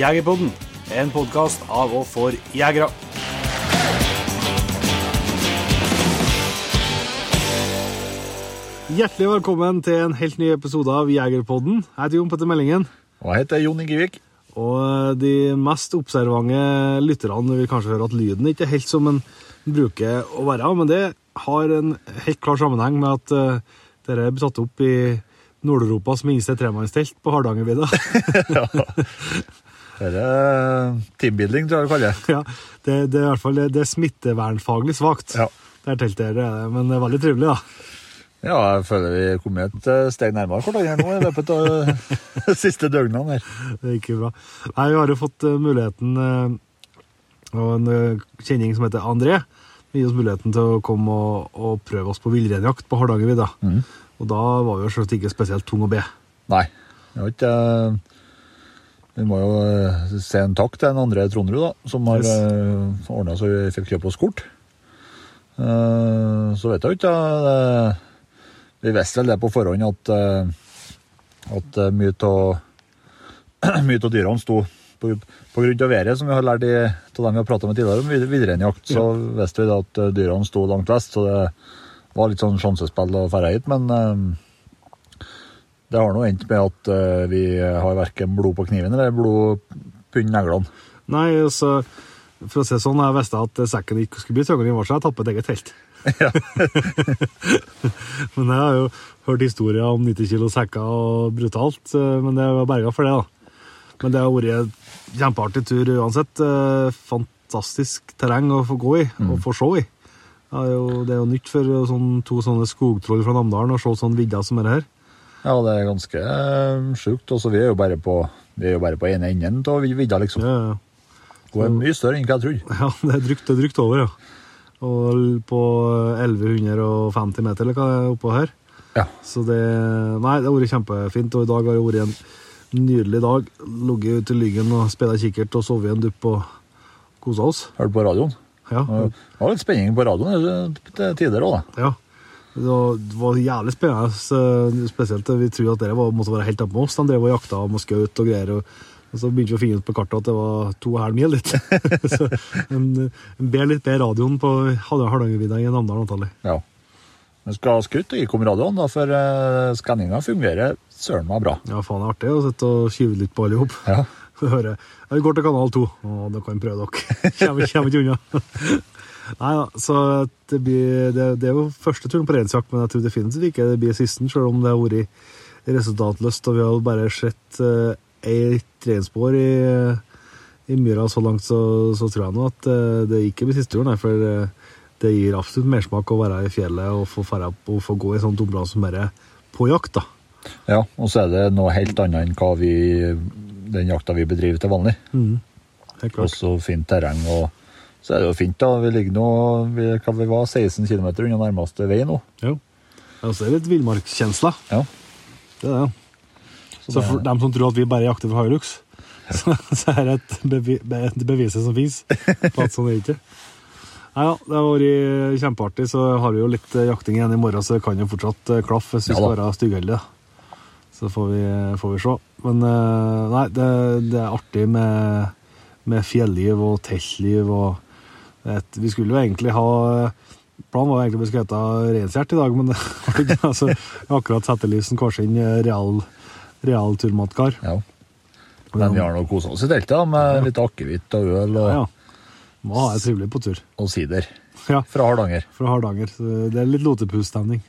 Jegerpodden, en podkast av og for jegere. Hjertelig velkommen til en helt ny episode av Jegerpodden. Jeg heter Jon Petter Meldingen. Og jeg heter Jon Ingevik. Og de mest observante lytterne vil kanskje høre at lyden ikke er helt som den bruker å være, men det har en helt klar sammenheng med at uh, dere blir tatt opp i Nord-Europas minste tremannstelt på Hardangervidda. Dette er teambuilding, tror jeg du kaller det. ja, det, det er i hvert fall det, det er smittevernfaglig svakt. Ja. Det er teltet det, men det er veldig trivelig, da. Ja, jeg føler vi er kommet et eh, steg nærmere hverandre nå i løpet av de siste døgnene. her. Det gikk jo bra. Nei, vi har jo fått eh, muligheten eh, og en eh, kjenning som heter André. Vi gir oss muligheten til å komme og, og prøve oss på villreinjakt på Hardangervidda. Og da var vi jo selvsagt ikke spesielt tung å be. Nei, det var ikke eh, Vi må jo eh, se en takk til den andre Trondrud, da, som har Yes. ordna så vi fikk kjøpe oss kort. Eh, Så vet jeg jo ikke da. Vi visste vel det på forhånd at, eh, at mye av dyrene sto på, på grunn av været, som vi har lært i, av dem vi har pratet med tidligere om villreinjakt, så visste vi da at dyrene sto langt vest, så det var litt sånn sjansespill å dra hit, men det har nå endt med at uh, vi har verken blod på kniven eller blod på neglene. Nei, altså, for å si det sånn, jeg visste at sekken ikke skulle bli tyngre enn den jeg så jeg tappet eget telt. men jeg har jo hørt historier om 90 kilo sekker og brutalt, eh, men det var berga for det, da. Men det har vært en kjempeartig tur uansett. Eh, Fantastisk terreng å få gå i, og få se i. Det er jo, det er jo nytt for sånn, to sånne skogtroll fra Namdalen å se sånn vidda som er her. Ja, det er ganske uh, sjukt. Også vi er jo bare på vi er jo bare på ene enden av vidda, liksom. Ja, ja. Hun er mye større enn hva jeg trodde. Ja, det er drygt, det er drygt over, ja. Og på 1150 meter eller hva er oppå her. Ja. Så det Nei, det har vært kjempefint, og i dag har det vært en nydelig dag. Ligget ute i Lyggen og spilla kikkert og sovet en dupp og kosa oss. Hørte på radioen. Ja. Det var litt spenning på radioen eh, til tider òg, da. ja. Det var, det var jævlig spennende, spesielt vi trodde at dere var, måtte være helt oppe med oss. De drev og jakta og skjøt og greier. Og, og så begynte vi å finne ut på kartet at det var to og en halv mil dit. så en, en ber litt bedre radioen på Hardangervidda i Namdalen, antallet. Ja. Men skal ha skutt og gikk om radioen, da, for uh, skanninga fungerer søren meg bra. Ja, faen, det er artig å sitte og skyve litt på alle i hop. Ja. Høre. Ja, vi går til kanal 2. Å, det kan vi prøve dere. Kommer, kommer ikke unna. Nei da, så det, blir, det, det er jo første turen på reinsjakt, men jeg tror definitivt ikke det blir siste, selv om det har vært resultatløst. Og vi har jo bare sett uh, ett reinspor i, i myra så langt, så, så tror jeg nå at uh, det ikke blir siste turen. For uh, det gir absolutt mersmak å være i fjellet og få, fære og få gå i sånt område som bare på jakt. da. ja. Og så er det noe helt annet enn hva vi, den jakta vi bedriver til vanlig. Helt klart. Også fint terreng. og så er det jo fint, da. Vi ligger nå vi, hva vi var, 16 km unna nærmeste vei nå. Jo. og så er det litt villmarkskjensler. Ja. Det er det. Så, det- for dem som tror at vi bare jakter for Hilux, så, så er det et, bevi, et beviset som fins på at sånn er det ikke. Nei, ja, det har vært kjempeartig. Så har vi jo litt jakting igjen i morgen, så det kan jo fortsatt eh, klaffe hvis vi Ja skal være styggheldige. Så får vi, får vi se. Men eh, nei, det, det er artig med, med fjelliv og teltliv og et, Vi skulle jo egentlig ha Planen var egentlig at vi skulle hete Reinshjert i dag, men altså, akkurat akkurat Settelivsen Kårsinn, real, real turmatkar. Ja. Men vi har nå kosa oss i teltet med litt akevitt og øl og, Ja, ja. Må ha det trivelig på tur. og sider Ja, fra Hardanger. fra Hardanger. Det er litt lotepusstemning.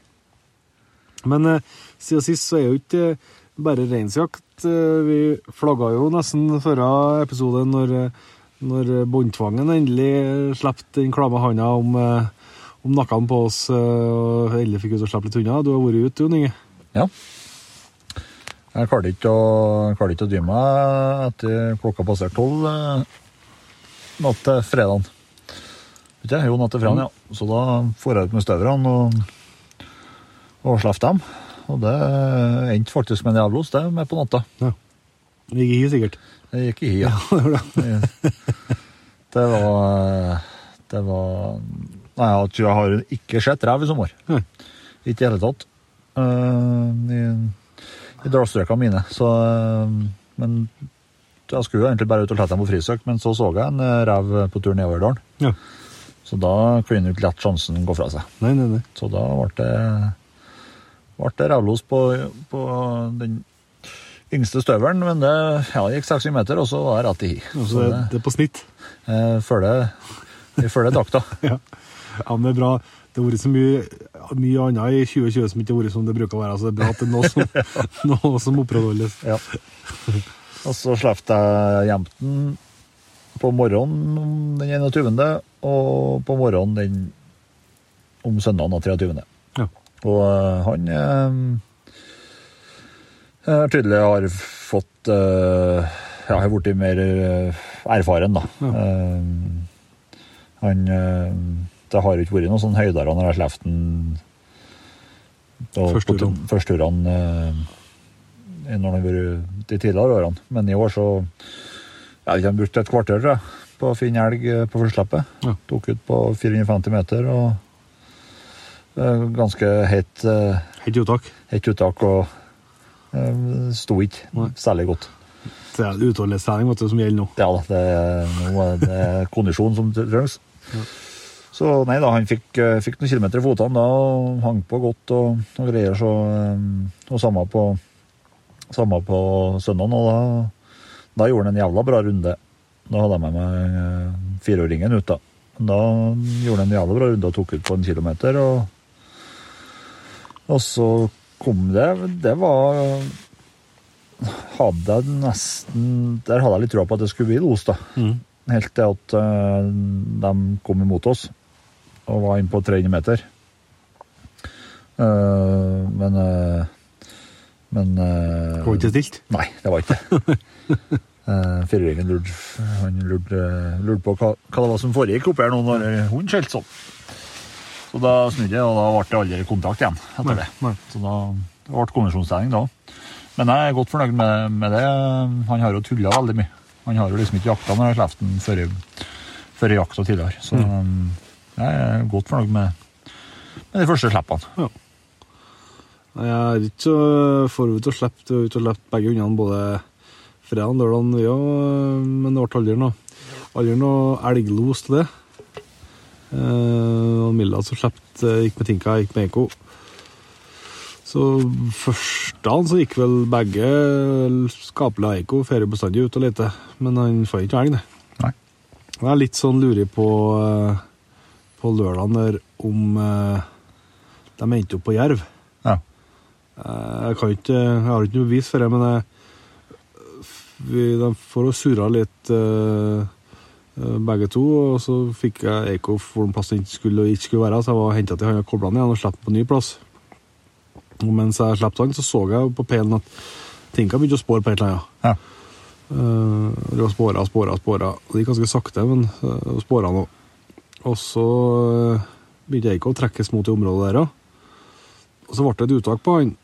Men eh, siden sist så er jo ikke eh, bare reinsjakt. Eh, vi flagga jo nesten forrige episode når, eh, når båndtvangen endelig slapp den klamme handa om, eh, om nakken på oss eh, og endelig fikk ut og slippe litt unna. Du har vært ute, Jon Inge. Ja. Jeg klarte ikke å, klarte ikke å dy meg etter klokka passerte tolv eh, natt til fredagen. Vet ikke, jo, natt til fredagen, ja. Så da får jeg ut med støverne og, og slapp dem. Og det endte faktisk med en jævlos, det, med på natta. Det gikk i sikkert. Det gikk i hi, ja. det var det. Det var Nei, tror jeg har ikke sett rev i sommer. Mm. Ikke i hele tatt. Uh, I, i dalstrøkene mine. Så uh, Men jeg skulle jo egentlig bare ut og lette dem på frisøk, men så så jeg en eh, rev på tur nedover dalen. Ja. Så da kunne ikke lett sjansen gå fra seg. Nei, nei, nei. Så da ble det, ble det revlos på, på den yngste støvelen, men det ja, gikk 60 meter, og så var det rett i hi. Så det, det, er på snitt. jeg følger, takta. Ja. ja, men det er bra. Det har vært så mye, mye annet i 2020 som ikke har vært som det bruker å være. Så det er bra at det er noe som, noe som opprettholdes. Ja. Og så slapp jeg hjem den på morgenen den 21., og på morgenen den om søndagen den 23. Ja. Og eh, han eh, eh, tydelig har fått eh, Ja, har blitt mer eh, erfaren, da. Ja. Eh, han Det har ikke vært noen sånn høydere når jeg slapp den og Første på tu- turene. Første eh, når det har vært de tidligere årene. Men i år så ja, Vi har brukt et kvarter tror jeg, på å finne elg på førsteslippet. Ja. Tok ut på 450 meter og ganske hett Hett uttak. hett uttak og sto ikke Nei. særlig godt. Det er utholdenhetstrening som gjelder nå. Ja da, det, er- nå er det kondisjon som trengs. Ja. Så nei da, han fikk, eh, fikk noen kilometer i fotene da, og hang på godt og, og greier. Så, eh, og samme på, samme på søndagen, og da, da gjorde han en jævla bra runde. Da hadde jeg med meg eh, fireåringen ut, da. Da gjorde han en jævla bra runde og tok ut på en kilometer. Og, og så kom det Det var hadde jeg nesten Der hadde jeg litt tro på at det skulle bli los, da. Mm. Helt til at eh, de kom imot oss og var inne på 300 meter. Eh, men uh, Men eh, Det var ikke stilt. Nei, det var ikke det. Uh, lurte, lurte, lurte på hva, hva det var som foregikk oppi her nå når hunden skjelte sånn. Så da snudde jeg, og da ble det aldri kontakt igjen etter det. Så da det ble konvensjonstrening da. Men jeg er godt fornøyd med, med det. Han har jo tulla veldig mye. Han har jo liksom ikke jakta når jeg slapp den før, før jakta tidligere. Så mm. jeg er godt fornøyd med, med de første slippene. Ja. Jeg er ikke så forut og slippe, ut og slippe begge hundene både fredag og lørdag, òg, men det ble aldri noe, aldri noe elglos til det. Eh, og Milla som slapp gikk med Tinka, gikk med Eko. Så første han så gikk vel begge Skapela av Eiko drar bestandig ut og leter, men han fant ikke elg, det. Nei. Jeg er litt sånn lurig på, eh, på lørdagen der om eh, de endte opp på jerv. Ja. Eh, Jeg, kan ikke, jeg har ikke noe bevis for det, men jeg, vi, de får surra litt eh, eh, begge to. Og så fikk jeg Eikhoff hvor den plassen ikke skulle ikke skulle være, så jeg var henta til han og kobla han igjen og slapp den på ny plass. Og mens jeg slapp han, så så jeg på pælen at Tinka begynte å spore på et eller annet. Ja. Uh, det var spora, spora, spora. Det gikk ganske sakte, men uh, spora nå. Og så uh, begynte Eikhoff å trekkes mot det området der òg. Og så ble det et uttak på han.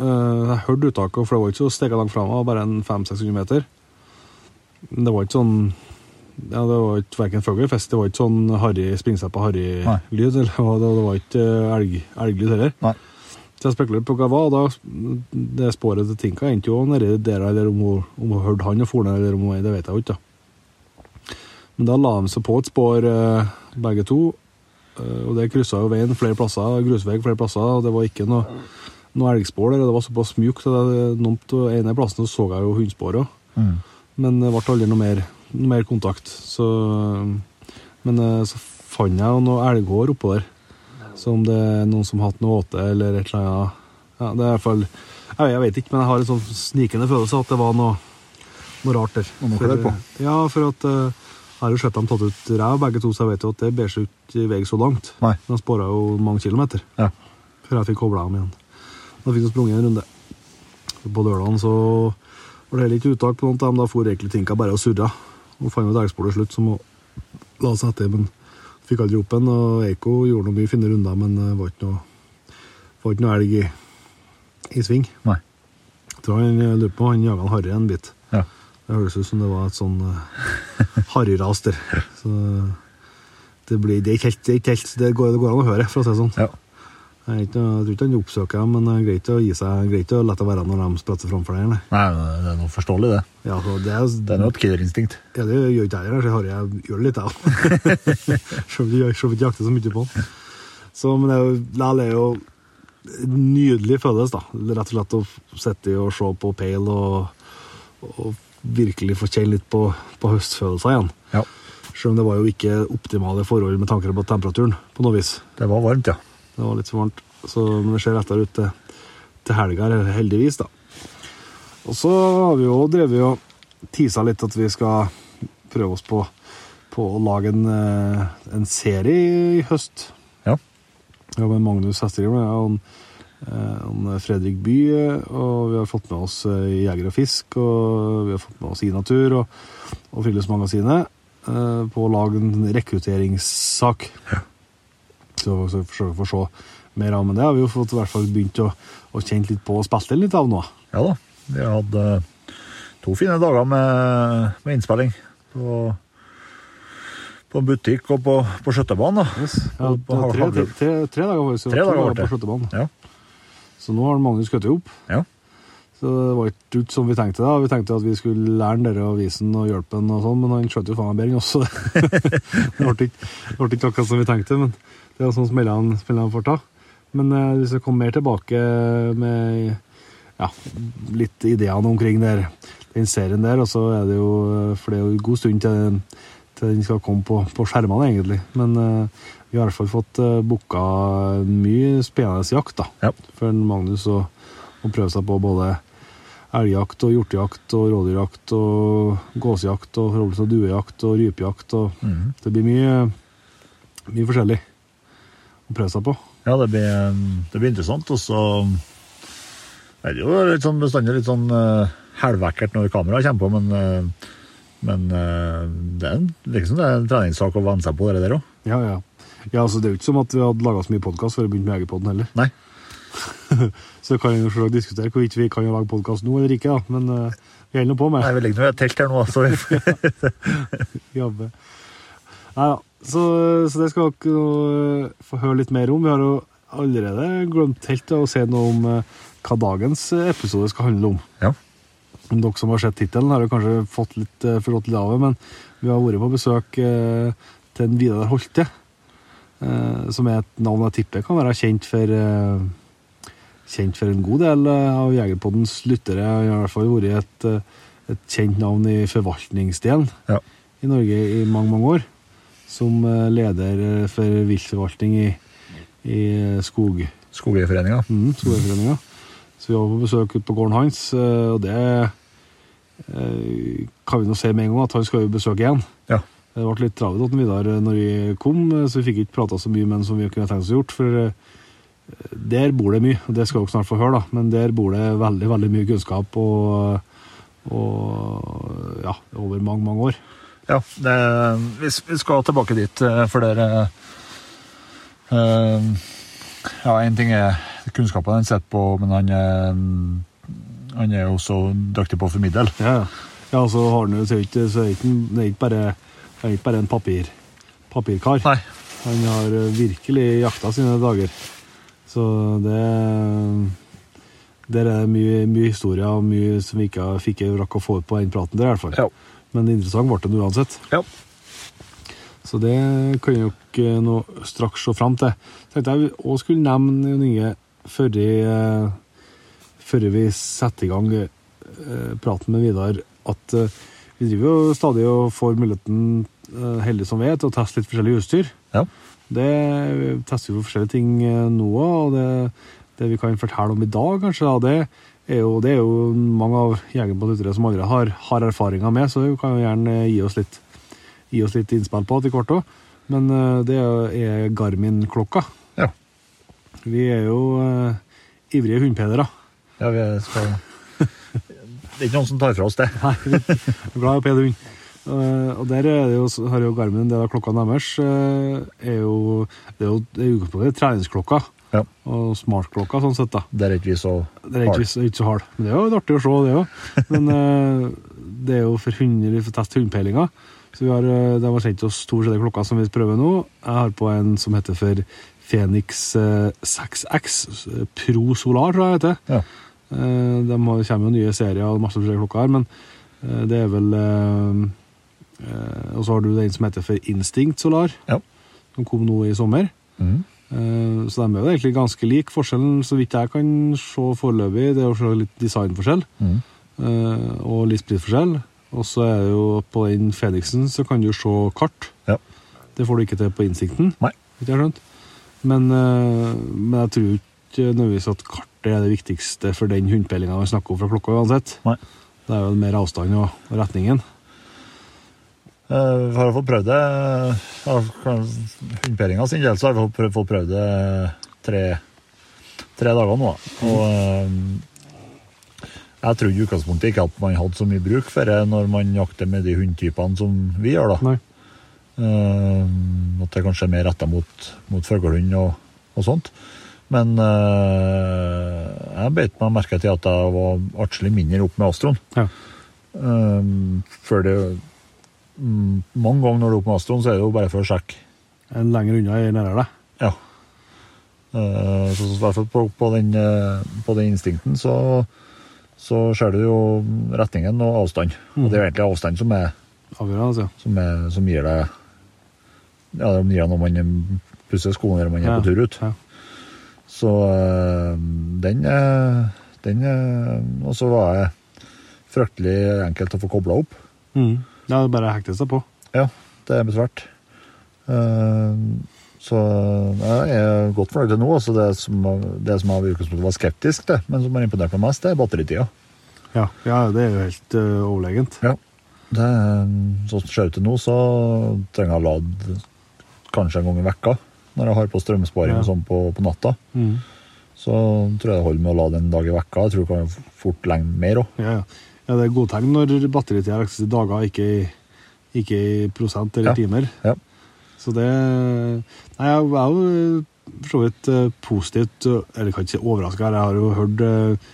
Uh, jeg hørte uttaket, for det var ikke så stega langt fra meg, bare en 500-600 meter. Det var ikke sånn ja, Det var ikke verken fugl eller fisk, det var ikke sånn harry springseppa Nei. harry-lyd. Det, det var ikke eh, elg, elglyd heller. Nei. Så jeg spekulerte på hva det var, og da det sporet til Tinka endte jo nedi der, eller om hun, om hun hørte han og for ned, eller om hun, det vet jeg jo ikke. da. Men da la de seg på et spor, eh, begge to, eh, og det kryssa jo veien flere plasser, grusvei flere plasser, og det var ikke noe, noe elgspor der, det var såpass mjukt, Og det nomt ene plassen så jeg jo hundespor også. Mm. Men det ble aldri noe mer, noe mer kontakt. Så, men eh, så fant jeg noe elghår oppå der. Så om det er noen som har hatt noe åte eller et eller annet ja, Det er i hvert fall Jeg, jeg vet ikke, men jeg har en sånn snikende følelse at det var noe, noe rart der. Noe For, på. Ja, for at eh, Jeg har jo sett dem tatt ut ræv, begge to, så jeg vet jo at det ber seg ikke i vei så langt. Nei. De spora jo mange kilometer Ja. før jeg fikk kobla dem igjen. Da fikk vi sprunget en runde. På lørdagen så var det heller ikke uttak på noen av dem. Da for egentlig Tinka bare og surra. Og fant jo et slutt som la seg etter, men fikk aldri opp en. Og Eiko gjorde noe mye fine runder, men det var ikke noe, var ikke noe elg i, i sving. Nei. Jeg tror han lurer på han jaga en harry en bit. Ja. Det høres ut som det var et sånn uh, harryras der. Så det blir det er ikke helt, det, er ikke helt, det, går, det går an å høre, for å si det sånn. Ja. Jeg, ikke, jeg tror ikke han oppsøker dem, men det er greit å gi seg, greit å la det være når de spretter framfor deg. Nei, det er noe forståelig, det. Ja, så det, er, Det er noe killerinstinkt. ja, det gjør ikke jeg heller. så jeg gjør det litt, jeg òg. Selv om jeg ikke jakter så mye på den. Så, men det er jo, det er jo nydelig følelse, da. Rett og slett å sitte og se på peil og, og virkelig få kjenne litt på, på høstfølelser igjen. Ja. Selv om det var jo ikke optimale forhold med tanke på temperaturen, på noe vis. Det var varmt, ja. Det var litt for varmt. Så, det ser lettere ut til, til helga, heldigvis, da. Og så har vi jo drevet og tisa litt at vi skal prøve oss på, på å lage en, eh, en serie i høst. Ja. ja med Magnus Hestegrim og en, eh, en Fredrik By, og vi har fått med oss eh, Jeger og Fisk, og vi har fått med oss I Natur og, og Friluftsmagasinet på å lage en rekrutteringssak. Så så forsøke å se mer av, men det har vi jo fått i hvert fall begynt å, å kjenne litt på og spilt litt av nå. Ja da. Vi har hatt eh, to fine dager med, med innspilling. På, på butikk og på, på skjøttebanen. da. Ja, på tre, tre, tre, dager var det, så Tre dager var det. på skjøtebanen. Ja. Så nå har Magnus skutt opp. Ja. Så det var ikke ut som vi tenkte da. Vi tenkte at vi skulle lære dere å vise den og hjelpe den og sånn, men han skjøt jo faen meg bedre enn oss. det ble ikke, akkurat som vi tenkte, men det er sånn smellene smellene får ta. Men eh, hvis jeg kommer mer tilbake med ja, litt ideene omkring der, den serien der, og så er det jo For det er jo en god stund til, til den skal komme på, på skjermene, egentlig. Men eh, vi har i hvert fall fått eh, booka mye spennende jakt, da. Ja. For Magnus å prøve seg på både elgjakt og hjortejakt og rådyrjakt og gåsejakt og forholds- og duejakt og rypejakt. og mm. Det blir mye, mye forskjellig å prøve seg på. Ja, det blir, det blir interessant. Og så er det jo litt sånn bestandig litt sånn uh, når kameraet kommer på, men, uh, men uh, det er liksom det er en treningssak å venne seg på det der òg. Ja, ja. ja altså, det er jo ikke som at vi hadde laga så mye podkast før vi begynte med Jegerpodden heller. Nei. Så kan vi jo diskutere hvorvidt vi kan lage podkast nå eller ikke, da. men uh, vi holder nå på med Nei, vi legger nå i et telt her nå, så vi jobbe. Nei da. Så, så det skal dere uh, få høre litt mer om. Vi har jo allerede glemt helt å si noe om uh, hva dagens episode skal handle om. Ja. Dere som har sett tittelen, har jo kanskje fått litt uh, forstått litt av det, men vi har vært på besøk til en Vidar Holte, som er et navn jeg tipper kan være kjent for kjent for en god del eh, av Jegerpoddens lyttere. Han har i hvert fall vært et, eh, et kjent navn i forvaltningsdelen Ja. i Norge i mange, mange år. Som eh, leder for viltforvaltning i, i skog, Skogeierforeninga. mm, skogeierforeninga. Så vi var på besøk ute på gården hans, og det kan vi nå se med en gang at han skal jo besøke igjen. Ja. Det ble litt travelt Vidar når vi kom, så vi fikk ikke prata så mye med han som vi kunne tenkt oss å gjort. For der bor det mye, og det skal dere snart få høre, da. Men der bor det veldig veldig mye kunnskap og, og ja, over mange, mange år. Ja, det, vi, skal tilbake dit, eh, for dere eh, Ja, én ting er kunnskapen han sitter på, men han er, han er jo også dyktig på å formidle. Ja, ja. ja så har han jo så ikke, så er ikke, det er ikke bare, er ikke bare en papir, papirkar. Nei. Han har virkelig jakta sine dager. Så det Der er det mye, mye historie og mye som vi ikke fikk rakk å få ut på den praten der, i hvert fall. Ja. Men interessant ble det uansett. Ja. Så det kan jeg jo ikke nå straks se fram til. Tenkte jeg òg skulle nevne Jon Inge før, eh, før vi setter i gang eh, praten med Vidar, at eh, vi driver jo stadig og får muligheten, eh, heldig som vet, å teste litt forskjellig utstyr. Ja. Det vi tester jo forskjellige ting eh, nå og det, det vi kan fortelle om i dag, kanskje, da, det er jo, det er jo mange av jegerpålyttere som allerede har, har erfaringer med, så vi kan jo gjerne gi oss litt, gi oss litt innspill på etter hvert òg. Men eh, det er Garmin-klokka. Ja. Vi er jo uh, ivrige hundpedere. ja, vi skal Det er ikke noen som tar fra oss det. Nei, vi er glad i å pede hund. Eh, og der er det jo, har jo Garmin det der klokka deres. eh, er jo, det er jo det er jo treningsklokka Ja. og smartklokka, sånn sett. da. Der er ikke vi så Det er ikke, så- ikke så hard. Men det er jo artig å se, det òg. Men eh, det er jo for, hunder vi får teste hundepeilinga. Så vi har, de har sendt oss to forskjellige klokker som vi prøver nå. Jeg har på en som heter for Phoenix eh, 6X eh, Pro Solar, tror jeg det heter. Ja. De kommer jo nye serier og masse forskjellige klokker her, men det er vel eh, Og så har du den som heter for Instinct Solar, Ja. som kom nå i sommer. Mm. Eh, Så de er jo egentlig ganske like. Forskjellen, så vidt jeg kan se foreløpig, det er jo litt designforskjell mm. eh, og litt prisforskjell. Og så er det jo på den Fenixen så kan du se kart. Ja. Det får du ikke til på Instinkten. Nei. Ikke jeg skjønt. Men, eh, men jeg tror ikke nødvendigvis at kartet er det viktigste for den hundepeilinga vi snakker om fra klokka uansett. Nei. Det er jo mer avstand og retningen. Eh, Vi har fått prøvd det hundepeilinga sin del, så har vi fått prøvd, det tre, tre dager nå. Og eh, jeg trodde i utgangspunktet ikke at man hadde så mye bruk for det når man jakter med de hundtypene som vi gjør. da. Eh, at det kanskje er mer retta mot, mot fuglehund og, og sånt. Men jeg beit meg merke til at jeg var atskillig mindre opp med Astron. Ja. Eh, det Mange ganger når du er oppe med astroen, så er det jo bare for å sjekke. En lenger unna i nærmere deg. Ja. Eh, så, så i hvert fall på, på, den, eh, på den instinkten så, så ser du jo retningen og avstand. Og det er jo egentlig avstand som, er, Avgjørende, ja. som, er, som gir deg Ja, det gir deg når man pusser skoene eller man er Ja, på tur ut. ja. Så eh, den, er... den Og så var det fryktelig enkelt å få kobla opp. Mm. Ja, det bare hekter seg på. Ja, det er besvært. Eh, Så jeg er godt fornøyd til nå. Altså det, som, det som jeg i utgangspunktet var skeptisk til, men som har imponert meg mest, det er batteritida. Ja, ja det er jo helt uh, overlegent. Ja. Det, sånn som det ser ut til nå, så trenger jeg å lade kanskje en gang i vekka. Når jeg har på strømsparing Ja. og sånn på, på natta. Mm. Så tror jeg det holder med å lade en dag i vekka. Jeg tror det kan fort lenge mer òg. Ja, ja. Ja, det er godtegn når batteritida er i dager, ikke i, ikke i prosent eller Ja. timer. Ja. Så det Nei, jeg er jo for så vidt eh, positivt eh, Eller kan ikke si overraska, jeg har jo hørt eh,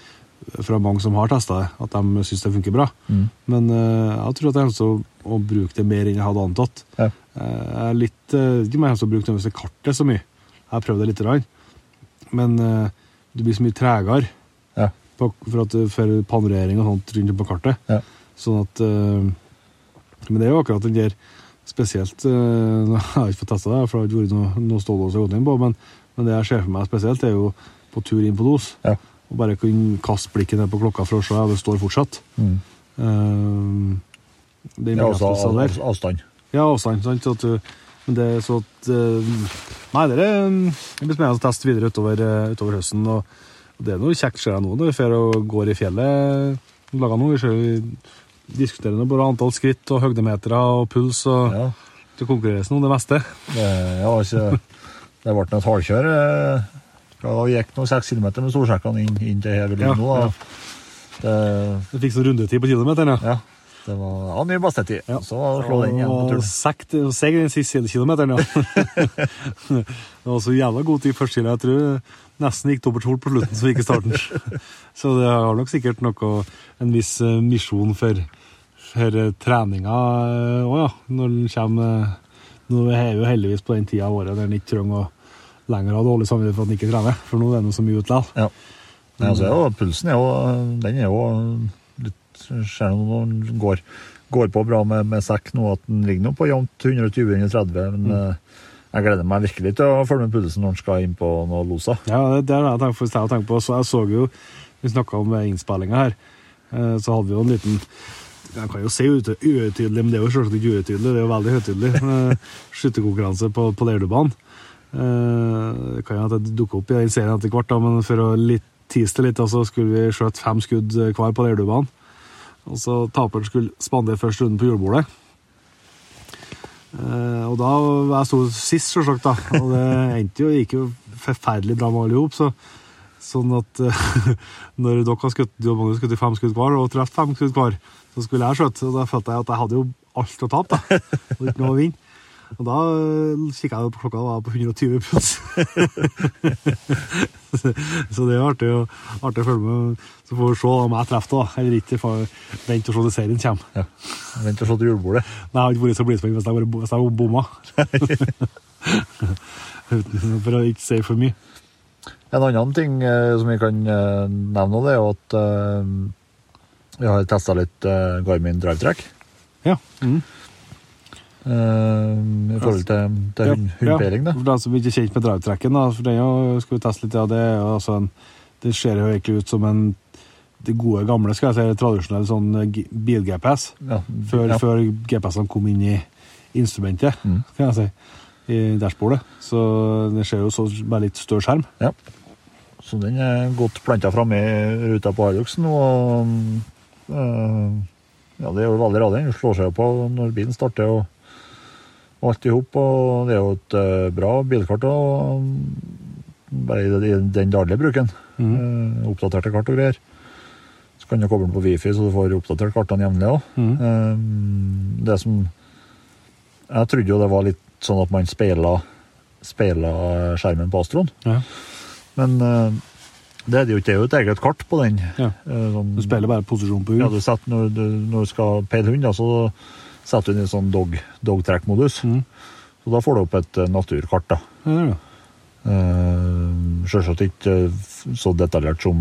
fra mange som har testa det, at de syns det funker bra. Mm. Men jeg tror at jeg kommer til å, bruke det mer enn jeg hadde antatt. Ja. Jeg er litt Ikke om jeg kommer til å bruke nødvendigvis kartet så mye. Jeg har prøvd det lite grann. Men du blir så mye tregere. På, for, at, du- for panorering og sånt rundt på kartet. Ja. Sånn at eh, Men det er jo akkurat den der spesielt Jeg nå har ikke fått testa det, for det har ikke vært noe, noe stålås å gå inn på, men, men det jeg ser for meg spesielt, er jo på tur inn på dos. Ja. Og bare kunne kaste blikket ned på klokka for å se om det står fortsatt. Mm. Uh, det er Ja, også av, av, avstand. Ja, avstand. sant? Så at du, men det er så at eh, Nei, det det blir spennende å teste videre utover, eh, utover høsten. Og, og det er noe kjekt ser jeg nå når vi og går i fjellet. Lager noe, vi diskuterer noe, bare antall skritt og høydemetere og puls. og Ja. Det konkurreres nå det meste. Det, ja, ikke, det ble noe halvkjør. eh, Det gikk noen seks kilometer med solsekkene inn, inn til her vi ligger nå. ja. Det, Vi fikk sånn rundetid på kilometeren, ja. ja, det var ja, ny bestetid. Ja. Så slå den igjen på turen. seg den siste kilometeren, ja. det var så jævla god tid første gang, Jeg tror nesten gikk dobbelt hull på slutten, så gikk starten. Så det har nok sikkert noe, en viss eh, misjon for, for eh, treninga òg, ja. Når den kommer eh, Nå er jeg jo heldigvis på den tida av året der en ikke trenger å lenger ha dårlig samvittighet for at en ikke trener, for nå er det så mye ute likevel. Ja. Nei, altså, ja, pulsen er jo Den er jo litt Ser du når den går, går på bra med, med sekk nå, at den ligger nå på jevnt 120-130. Men eh, jeg gleder meg virkelig til å følge med pulsen når han skal inn på noe Losa. Ja, det, det er det jeg tenker, på. Så jeg så jo, vi snakka om innspillinga her, eh, så hadde vi jo en liten Jeg kan jo si ute- uøytydelig, men det er jo selvsagt ikke uøytydelig, det er jo veldig høytidelig. eh, Skytterkonkurranse på, på Leirdubanen. Eh, Det kan jo at det dukker opp i den serien etter hvert, men for å litt tease det litt, så skulle vi skjøte fem skudd hver på Leirdubanen. Og så taperen skulle spandere først runden på julebordet. Eh, og da jeg sto sist, selvsagt, da. Og det endte jo, gikk jo forferdelig bra med alle i hop. Så, sånn at eh, når dere har skutt, du og Magnus skutt fem skudd hver, og truffet fem skudd hver, så skulle jeg skjøte. Og da følte jeg at jeg hadde jo alt å tape, da. Og ikke noe å vinne. Og da kikka jeg på klokka, var på 120 puls. så det er artig, artig å følge med. Så får vi se om jeg treffer, da. Eller ikke. Vent og se til serien kommer. Ja. Vent og se til julebordet. Nei, jeg hadde ikke vært så blidspent hvis jeg var- hvis jeg bomma. For å ikke si for mye. En annen ting eh, som vi kan eh, nevne, det er jo at eh, vi har testa litt eh, Garmin DriveTrack Ja. Mm. Eh, i forhold til, til hund, hundpeiling. da. For den som ikke er kjent med drivetrekken, da, for jo skal vi teste litt, ja, det, altså en, det ser jo egentlig ut som en det gode, gamle, skal jeg si, tradisjonell sånn eh, bil-GPS. Ja, Før, ja. før GPS-ene kom inn i instrumentet, Mm. kan jeg si, i dashbordet. Så det ser jo så bare litt større skjerm. Ja. Så den er godt planta framme i ruta på Hiluxen. Og øh, ja, det er jo veldig radig. Den slår seg på når bilen starter og, og alt i hop. Og det er jo et eh, bra bilkart og bare i, den daglige bruken. Mm. oppdaterte kart og greier. Så kan du koble den på Wifi, så du får oppdatert kartene jevnlig òg. Mm. det som Jeg trodde jo det var litt sånn at man speila, skjermen på Astroen. Ja. Men eh, det er jo ikke. Et eget kart på den. Ja. Eh, sånn, Du spiller bare posisjon på ja, du setter, når, du, når du skal peile hund, da, så setter du den i sånn dog, dog-track-modus. Mhm. Så da får du opp et eh, naturkart. da. Ja, er. Uh, Selvsagt ikke eh, så detaljert som,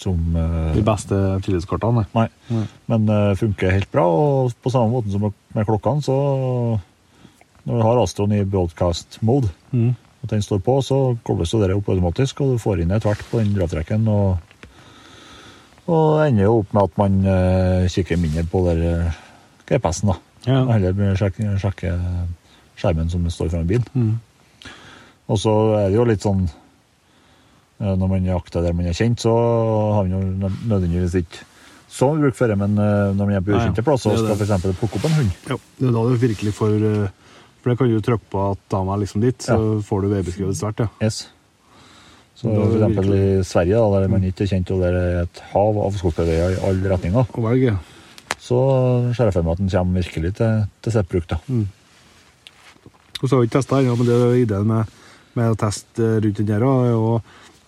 som eh, De beste tillitskartene. Nei. Nei. Men uh, funker helt bra. Og på samme måte som med klokkene, så når du har Astroen i broadcast mode, mm. og den står på, så kobles det opp automatisk, og du får inn et hvert på den drivtrekken. Og, og ender jo opp med at man eh, kikker mindre på der GPS-en, da. Ja. Heller sjekke, sjekke skjermen som står foran bilen. Mm. Og så er det jo litt sånn eh, Når man jakter der man er kjent, så har man jo nødvendigvis ikke så mye bruk for det, men eh, når man er på ja. ukjente plasser og skal f.eks. plukke opp en hund Ja, det er da du virkelig får eh, For det kan du trykke på at dama er liksom ditt, så får du veibeskrevet svært, ja. yes. Så for eksempel i Sverige, da, der man ikke er kjent, og der er et hav av skogsbilveier i alle retninger, Og velge. Så ser jeg for meg at den kommer virkelig til, til sitt bruk. da. Og så har vi ikke testa ennå, men det er ideen med, med å teste rundt den her er jo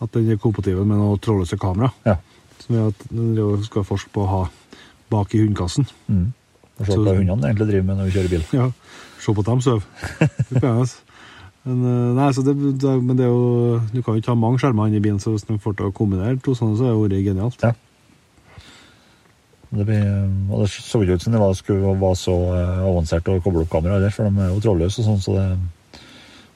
at den er kompatibel med noe trådløse kamera. Ja. Som gjør at den skal forske på å ha bak i hundekassen. Mm. Og se hva hundene egentlig driver med når vi kjører bil. Ja, se på at de sover. Det er spennende. Men, eh, nei, så det, det, men det jo Du kan jo ikke ha mange skjermer inne i bilen, så hvis de får til å kombinere to sånne, så er det vært genialt. Ja. Det, blir, og det så ikke ut som det var, skulle var så eh, avansert å koble opp kamera der, for de er jo trådløse og sånn, så det,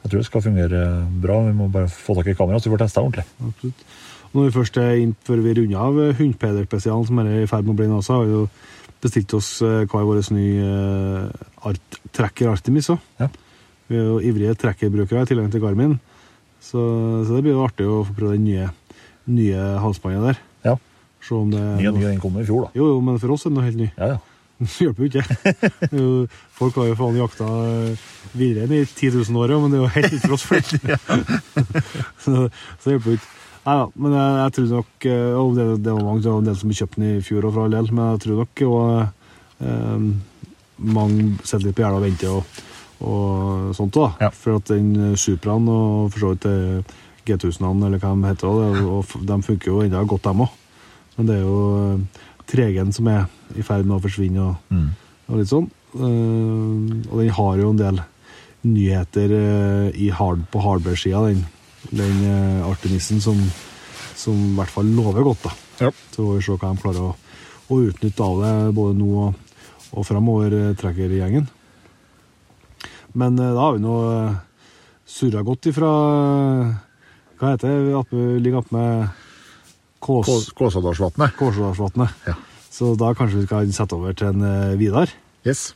jeg tror det skal fungere bra. Vi må bare få tak i kamera, så vi får testa ordentlig. Absolutt. Og når vi først er inn, før vi runder av eh, Hundpeder-spesialen, som er i ferd med å bli nå, så har vi jo bestilt oss eh, hva er vår ny eh, art, tracker Artemis òg. Ja. Vi er jo ivrige trekkerbrukere i tillegg til Garmin, så, så det blir jo artig å få prøve den nye, nye halsbåndet der. Ja. Se om det Ny og ny, den kom i fjor, da. Jo, jo, men for oss er den helt ny. Ja, ja. Det hjelper jo ikke. Folk har jo faen jakta videre enn i 10 000 år, men det er jo helt tross for oss så, så det hjelper jo ikke. Nei da, men jeg, jeg tror nok eh, Og det, det var mange det var en del som kjøpte den i fjor og for all del, men jeg tror nok og, eh, mange sitter litt på gjerdet og venter og, og sånt da. Ja. For at den Supraen og for så vidt eh, G1000-ene, eller hva de heter, og, og, de funker jo ennå godt, dem òg. Men det er jo eh, tregen som er i ferd med å forsvinne og, Mm. og litt sånn. Uh, og den har jo en del nyheter uh, i hard, på hardware-sida, den, den uh, Artemisen, som, som i hvert fall lover godt. da. Ja. Så får vi se hva de klarer å, å utnytte av det både nå og, og framover, trekker-gjengen. Men da har vi nå surra godt ifra Hva heter det? Vi ligger oppe med Kås... Kås- Kåsadalsvatnet. Ja. Så da kanskje vi skal sette over til en uh, Vidar. Yes.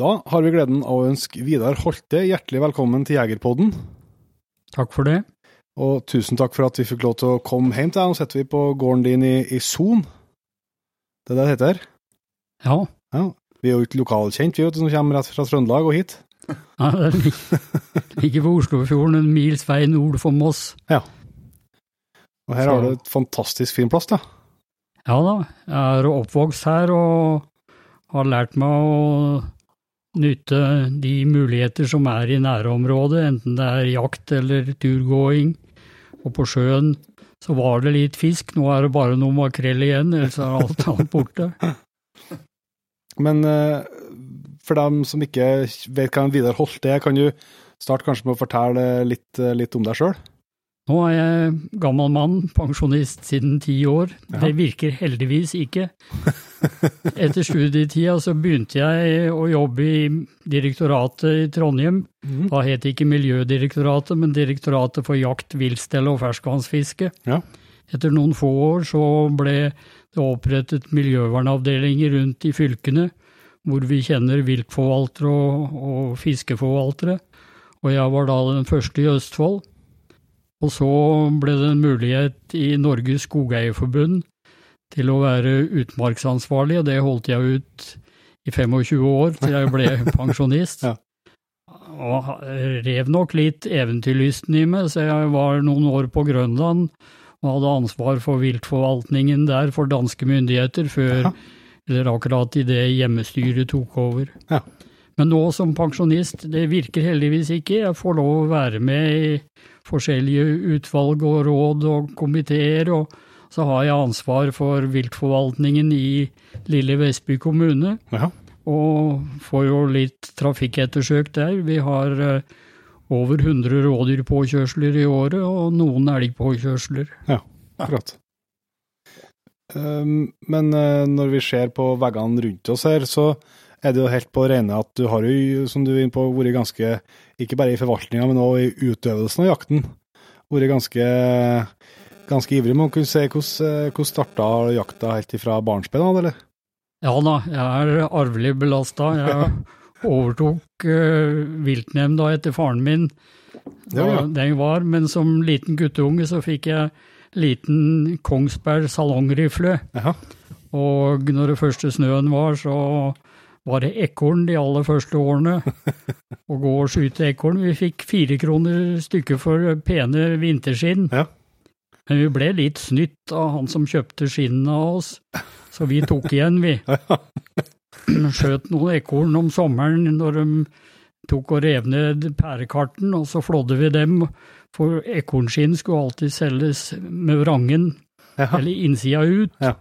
Da har vi gleden av å ønske Vidar Holte hjertelig velkommen til Jegerpodden. Takk for det. Og tusen takk for at vi fikk lov til å komme hjem til deg. Nå sitter vi på gården din i, i Son. Det er det det heter? Ja, Ja. Vi er jo ikke lokalkjent, vi vet som kommer rett fra Trøndelag og hit. Ja, det ligger ved Oslofjorden, en mils vei nord for Moss. Ja. Og her Så- har du et fantastisk fin plass, da. Ja da, jeg er oppvokst her og har lært meg å nytte de muligheter som er i nærområdet, enten det er jakt eller turgåing. Og på sjøen så var det litt fisk, nå er det bare noe makrell igjen, ellers er alt annet borte. Men eh, for dem som ikke vet hva en Vidar Holte er, kan du starte kanskje med å fortelle litt, litt om deg sjøl? Nå er jeg gammel mann, pensjonist siden ti år. Ja. Det virker heldigvis ikke. Etter studietida så begynte jeg å jobbe i direktoratet i Trondheim. Mm. Da het det ikke Miljødirektoratet, men Direktoratet for jakt, viltstell og ferskvannsfiske. Ja. Etter noen få år så ble det opprettet miljøvernavdelinger rundt i fylkene, hvor vi kjenner viltforvaltere og, og fiskeforvaltere. Og jeg var da den første i Østfold. Og så ble det en mulighet i Norges Skogeierforbund til å være utmarksansvarlig, og det holdt jeg ut i 25 år til jeg ble pensjonist. Ja. Og rev nok litt eventyrlysten i meg, så jeg var noen år på Grønland og hadde ansvar for viltforvaltningen der for danske myndigheter, før, Ja. Eller akkurat idet hjemmestyret tok over. Ja. Men nå som pensjonist, det virker heldigvis ikke. Jeg får lov å være med i forskjellige utvalg og råd og komiteer, og så har jeg ansvar for viltforvaltningen i lille Vestby kommune, Ja. og får jo litt trafikkettersøk der. Vi har eh, over 100 rådyrpåkjørsler i året, og noen elgpåkjørsler. Akkurat. Um, men eh, når vi ser på veggene rundt oss her, så er det jo helt på rene at du har jo, som du er inne på, vært ganske, ikke bare i forvaltninga, men også i utøvelsen av jakten, vært ganske, ganske ivrig. Man kunne se hvordan, eh, hvordan starta jakta helt ifra barnsben av, eller? Ja da, jeg er arvelig belasta. Jeg overtok uh, viltnemnda etter faren min da Ja, ja. den var, men som liten guttunge så fikk jeg liten Kongsberg salongrifle. Jaha. Og når det første snøen var, så var det ekorn de aller første årene. Å gå og skyte ekorn. Vi fikk fire kroner stykket for pene vinterskinn. Ja. Men vi ble litt snytt av han som kjøpte skinnene av oss, så vi tok igjen, vi. Skjøt noen ekorn om sommeren når de tok og rev ned pærekarten, og så flådde vi dem. For ekornskinn skulle alltid selges med vrangen, ja. eller innsida ut. Ja.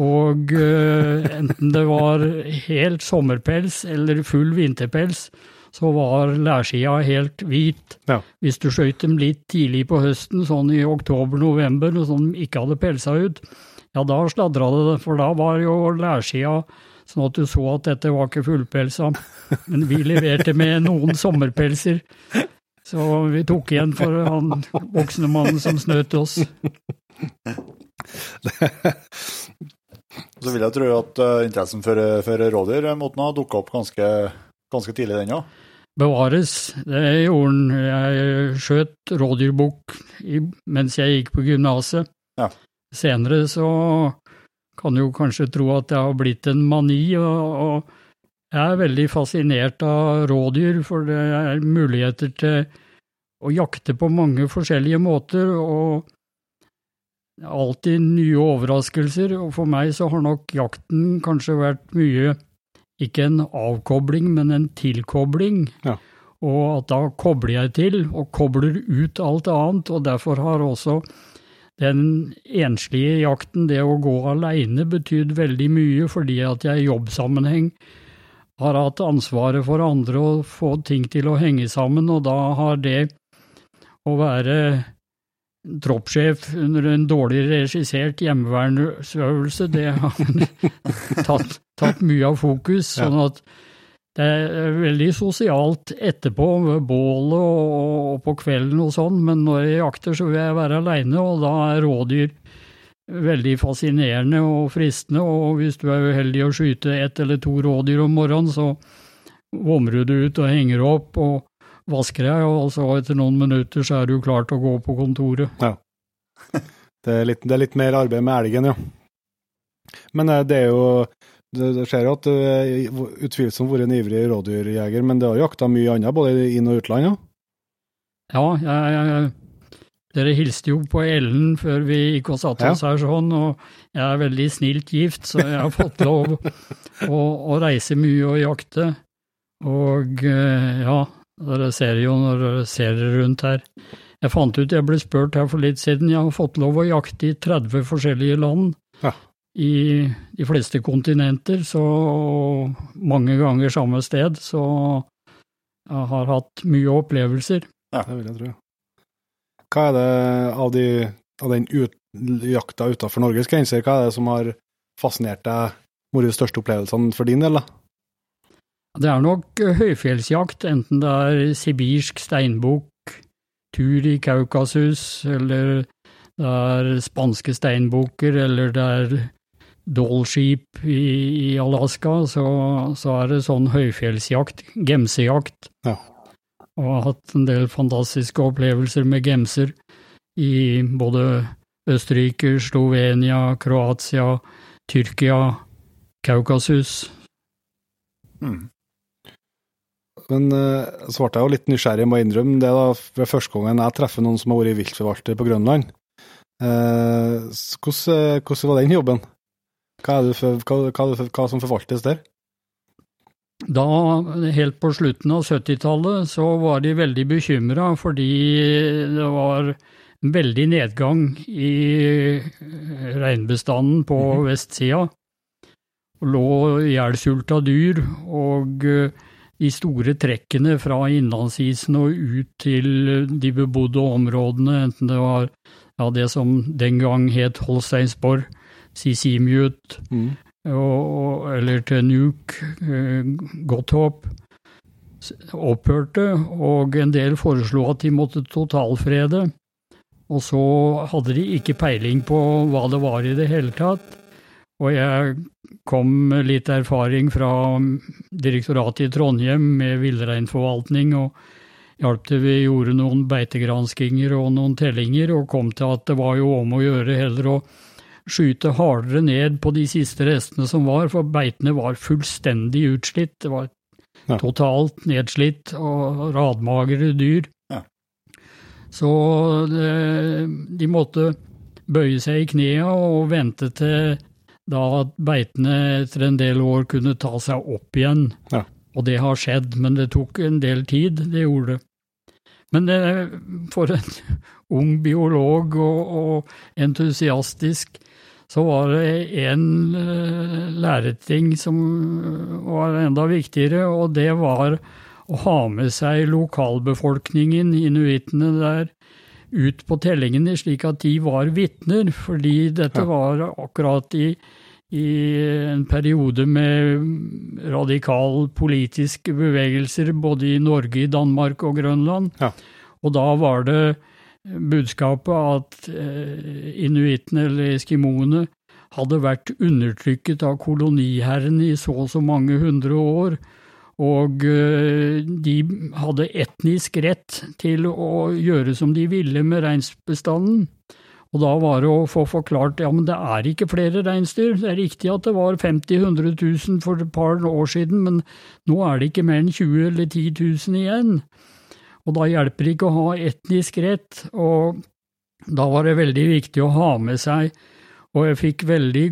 Og uh, enten det var helt sommerpels eller full vinterpels, så var lærsida helt hvit. Ja. Hvis du skjøt dem litt tidlig på høsten, sånn i oktober-november, og sånn de ikke hadde pelsa ut, ja da sladra det, for da var jo lærsida sånn at du så at dette var ikke fullpelsa. Men vi leverte med noen sommerpelser, så vi tok igjen for han voksne mannen som snøt oss. Så vil jeg tro at eh, interessen for, for rådyr måtte ha dukka opp ganske, ganske tidlig, den òg. Bevares, det gjorde den. Jeg skjøt rådyrbukk mens jeg gikk på gymnaset. Ja. Senere så kan du jo kanskje tro at det har blitt en mani, og, og jeg er veldig fascinert av rådyr, for det er muligheter til å jakte på mange forskjellige måter, og alltid nye overraskelser, og for meg så har nok jakten kanskje vært mye ikke en avkobling, men en tilkobling. Ja. Og at da kobler jeg til, og kobler ut alt annet, og derfor har også den enslige jakten, det å gå aleine, betydd veldig mye, fordi at jeg i jobbsammenheng har hatt ansvaret for andre og få ting til å henge sammen, og da har det å være troppssjef under en dårlig regissert hjemmeværnsøvelse, det har tatt, tatt mye av fokus. Sånn at det er veldig sosialt etterpå, ved bålet og, og på kvelden og sånn, men når jeg jakter så vil jeg være aleine, og da er rådyr veldig fascinerende og fristende, og hvis du er uheldig å skyte ett eller to rådyr om morgenen, så vomrer du ut og henger opp og vasker deg, og så etter noen minutter så er du klar til å gå på kontoret. Det er litt, det er litt mer arbeid med elgen, ja. Men eh, det er jo Det, skjer ser jo at du er utvilsomt vært en ivrig rådyrjeger, men det har jo jakta mye annet, både inn- og utland? Ja. Ja, jeg, jeg, dere hilste jo på Ellen før vi gikk og satte oss her sånn, og jeg er veldig snilt gift, så jeg har fått lov å, å reise mye og jakte. Og eh, ja, dere ser jo når dere ser dere rundt her. Jeg fant ut, jeg ble spurt her for litt siden, jeg har fått lov å jakte i 30 forskjellige land. Ja. I de fleste kontinenter, så mange ganger samme sted, så jeg har hatt mye opplevelser. Ja, Det vil jeg tro. Hva er det av, de, av den ut, jakta utenfor Norges grenser, hva er det som har fascinert deg, vært de største opplevelsene for din del? da? Det er nok eh, høyfjellsjakt, enten det er sibirsk steinbukk, tur i Kaukasus, eller det er spanske steinbukker, eller det er Dollskip i, i Alaska, så, så er det sånn høyfjellsjakt, gemsejakt. Ja. Og har hatt en del fantastiske opplevelser med gemser i både Østerrike, Slovenia, Kroatia, Tyrkia, Kaukasus. Men uh, så ble jeg jo litt nysgjerrig, må innrømme. Det da ved første gangen jeg treffer noen som har vært viltforvalter på Grønland. Eh, hvordan, hvordan var den jobben? Hva for, hva, hva, hva som forvaltes der? Da, helt på slutten av 70-tallet, så var de veldig bekymra fordi det var en veldig nedgang i reinbestanden på vestsida. Og lå ihjelsulta dyr, og eh, de store trekkene fra innlandsisen og ut til de bebodde områdene, enten det var ja, det som den gang het Holsteinsborg, Sisimiut, Mm. Og, eller til Nuke eh, Godthåp, opphørte, og en del foreslo at de måtte totalfrede. Og så hadde de ikke peiling på hva det var i det hele tatt. Og jeg kom med litt erfaring fra direktoratet i Trondheim med villreinforvaltning, og hjalp til vi gjorde noen beitegranskinger og noen tellinger, og kom til at det var jo om å gjøre heller å skyte hardere ned på de siste restene som var, for beitene var fullstendig utslitt. Det var Ja. totalt nedslitt og radmagre dyr. Ja. Så de måtte bøye seg i knea og vente til da at beitene etter en del år kunne ta seg opp igjen. Ja. Og det har skjedd, men det tok en del tid, det gjorde det. Men for en ung biolog og, og entusiastisk, så var det en eh, læreting som var enda viktigere, og det var å ha med seg lokalbefolkningen, inuittene der, ut på tellingene, slik at de var vitner, fordi dette var akkurat i, i en periode med radikal politiske bevegelser både i Norge, i Danmark og Grønland. Ja. Og da var det budskapet at eh, inuittene eller eskimoene hadde vært undertrykket av koloniherren i så og så mange hundre år, og eh, de hadde etnisk rett til å gjøre som de ville med reinsbestanden. Og da var det å få forklart ja, men det er ikke flere reinsdyr. Det er riktig at det var 50 000-100 000 for et par år siden, men nå er det ikke mer enn 20 000 eller 10 000 igjen. Og da hjelper det ikke å ha etnisk rett, og da var det veldig viktig å ha med seg, og jeg fikk veldig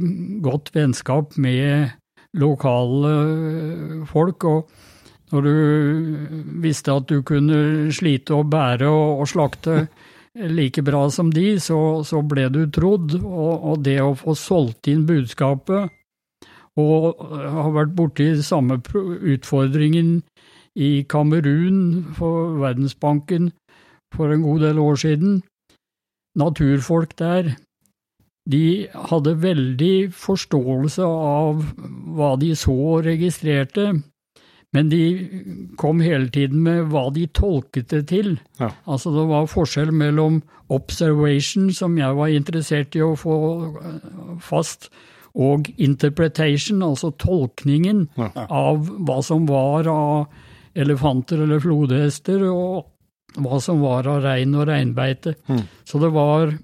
godt vennskap med lokale folk, og når du visste at du kunne slite og bære og, slakte like bra som de, så, så ble du trodd, og, og det å få solgt inn budskapet, og har vært borti samme utfordringen i Kamerun for Verdensbanken for en god del år siden. Naturfolk der, de hadde veldig forståelse av hva de så og registrerte, men de kom hele tiden med hva de tolket det til. Ja. Altså det var forskjell mellom observation, som jeg var interessert i å få fast, og interpretation, altså tolkningen Ja. av hva som var av elefanter eller flodhester, og hva som var av rein og reinbeite. Mm. Så det var